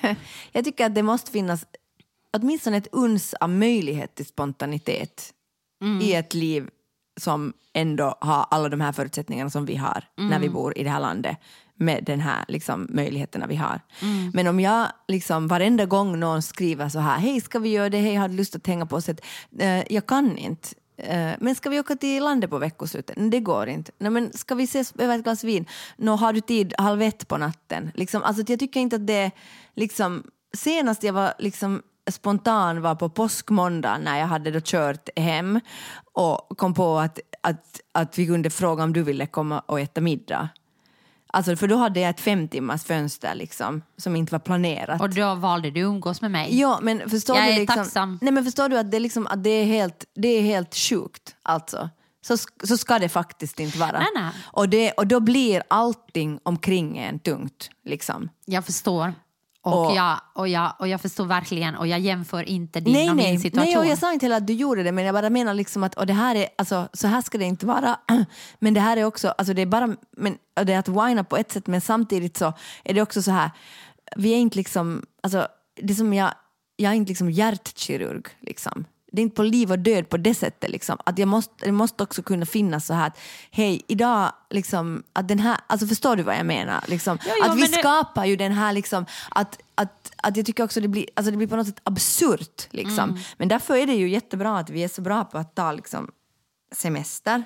Att, jag tycker att det måste finnas åtminstone ett uns av möjlighet till spontanitet Mm. i ett liv som ändå har alla de här förutsättningarna som vi har när Mm. vi bor i det här landet med den här liksom, möjligheterna vi har. Mm. Men om jag liksom varenda gång någon skriver så här, hej ska vi göra det, hej har du lust att hänga på oss? Eh, jag kan inte. Eh, men ska vi åka till landet på veckoslutet? Det går inte. Nej, men ska vi ses över ett glas vin? Nå, har du tid halv ett på natten? Liksom, alltså, jag tycker inte att det liksom, senast jag var liksom spontan var på påskmåndag när jag hade då kört hem och kom på att, att, att vi kunde fråga om du ville komma och äta middag. Alltså, för då hade jag ett fem timmars fönster liksom, som inte var planerat. Och då valde du att umgås med mig. Ja, men förstår Jag du är liksom, tacksam. Nej, men förstår du att det, är liksom, att det, är, helt, det är helt sjukt alltså. Så, så ska det faktiskt inte vara. Nej, nej. Och, det, och då blir allting omkring en tungt. Liksom. Jag förstår. Och, Och- jag, och, jag, och jag förstår verkligen och jag jämför inte din Nej, och min nej, situation. nej och jag sa inte heller att du gjorde det men jag bara menar liksom att och det här är, alltså, så här ska det inte vara. Men det här är också, alltså det är bara, men, det är att whina på ett sätt men samtidigt så är det också så här, vi är inte liksom, alltså det som jag, jag är inte liksom hjärtkirurg liksom. Det är inte på liv och död på det sättet liksom. Att jag måste, det måste också kunna finnas så här att hej, idag liksom, att den här, alltså förstår du vad jag menar? Liksom, Jo, jo, att vi det- skapar ju den här liksom, att, att, att jag tycker också det blir, alltså det blir på något sätt absurt. Liksom. Mm. Men därför är det ju jättebra att vi är så bra på att ta liksom, semester.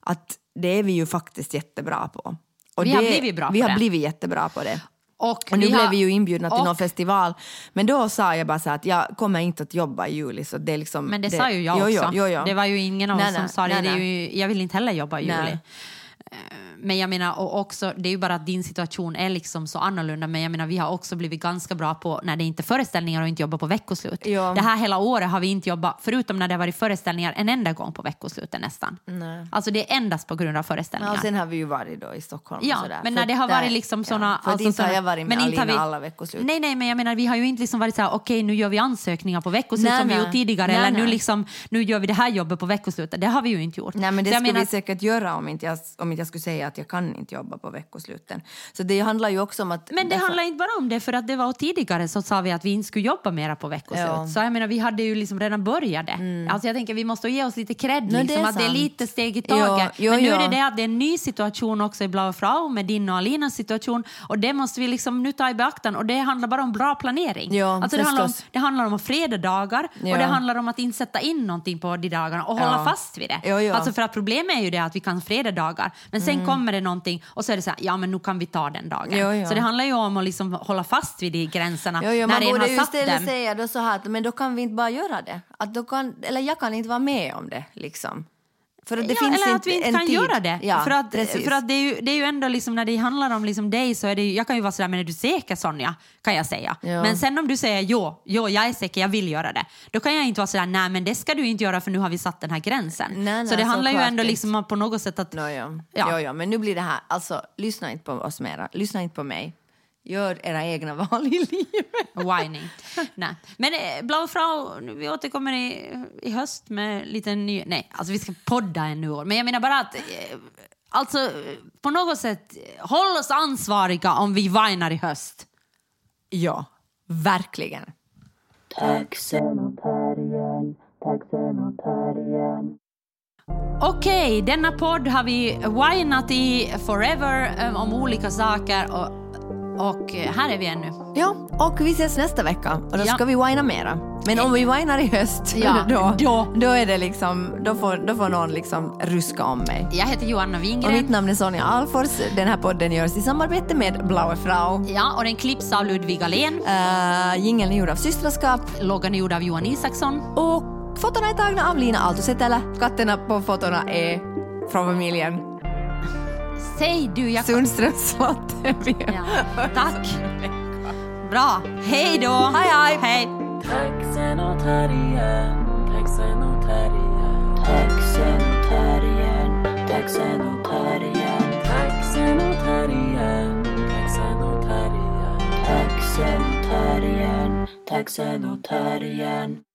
Att det är vi ju faktiskt jättebra på. Och Vi har det, blivit bra Vi på har det. blivit jättebra på det. Och, Och nu vi blev har- vi ju inbjudna till och- någon festival. Men då sa jag bara så att jag kommer inte att jobba i juli. Så det är liksom, Men det, sa ju jag också. Jo, jo, jo. Det var ju ingen av Nej, oss som nej, sa det. nej, det är nej. ju, jag vill inte heller jobba i Nej. juli. Eh, Men jag menar, och också, det är ju bara att din situation är liksom så annorlunda. Men jag menar, vi har också blivit ganska bra på när det inte är föreställningar och inte jobbar på veckoslut. Ja. Det här hela året har vi inte jobbat, förutom när det har varit föreställningar, en enda gång på veckoslutet nästan. Nej. Alltså det är endast på grund av Ja, föreställningar. och sen har vi ju varit då i Stockholm. Ja, och sådär. men när det har varit liksom såna... Ja, alltså inte har jag varit med Alina vi- alla veckoslut. Nej, nej, men jag menar vi har ju inte liksom varit så här, okej nu gör vi ansökningar på veckoslut Nej, som vi nej. gjort tidigare, Nej, eller nu, nej. liksom, nu gör vi det här jobbet på veckoslutet. Det har vi ju inte gjort. Nej men det Så skulle menar, vi säkert göra om inte, jag, om inte jag skulle säga att jag kan inte jobba på veckosluten. Så det handlar ju också om att... Men det därför- handlar inte bara om det, för att det var tidigare så sa vi att vi inte skulle jobba mera på veckoslut. Ja. Så jag menar, vi hade ju liksom redan börjat det. Alltså jag tänker vi måste ge oss lite cred, det liksom, är att det är sant. lite steg i Ja, taget. jo, Men nu är ja. det det att det är en ny situation också i Blaue Frau med din och Alinas situation och det måste vi liksom nu ta i beaktan och det handlar bara om bra planering. Ja, alltså det, handlar om, det handlar om fredagar Ja. och det handlar om att inte sätta in någonting på de dagarna och hålla Ja. fast vid det. Alltså för att problemet är ju det att vi kan fredagar men Mm. sen kommer det någonting och så är det så här, ja men nu kan vi ta den dagen. Jo, jo. Så det handlar ju om att liksom hålla fast vid de gränserna Jo, jo, när man borde ju istället säga då så här men då kan vi inte bara göra det. Att då kan, eller jag kan inte vara med om det liksom. För att det ja, finns eller att vi inte kan tid. göra det. Ja, för att, precis. för att det, är ju, det är ju ändå liksom när det handlar om liksom dig så är det ju, jag kan ju vara sådär, men är du säker Sonja? Kan jag säga. Ja. Men sen om du säger jo, jo, jag är säker, jag vill göra det. Då kan jag inte vara sådär, nej men det ska du inte göra för nu har vi satt den här gränsen. Nej, nej, så det handlar ju ändå liksom om på något sätt att... No, ja. Ja. Jo, jo, men nu blir det här, alltså lyssna inte på oss mera, lyssna inte på mig. Gör era egna val i livet. Whining. Nej. Men eh, Blaue Frau, vi återkommer i, i höst med lite ny... Nej, alltså vi ska podda ännu år. Men jag menar bara att... Eh, alltså, på något sätt, håll oss ansvariga om vi whinar i höst. Ja, verkligen. Terriern, taxen och terriern. Okej, denna podd har vi whinat i forever eh, om olika saker och, och eh, här är vi ännu. Ja, och vi ses nästa vecka och då Ja. ska vi whina mera. Men om vi whinar i höst, Ja, då, då. då är det liksom, då får, då får någon liksom ruska om mig. Jag heter Johanna Och Wingren. mitt namn är Sonja Alfors. Den här podden görs i samarbete med Blaue Frau. Ja, och den klipps av Ludvig Alén. Uh, jingeln är gjord av Systraskap Loggan är gjord av Johan Isaksson. och fotona är tagna av Lina Aaltosetälä. Katterna på fotona är från familjen Säg du, jag Sundströms slott. Ja, tack. Bra. Hej då. Hej, hej. Hej. Taxen och terriern, taxen och terriern. Taxen och terriern, taxen och terriern. Taxen och terriern, taxen och terriern. Taxen och terriern, taxen och terriern.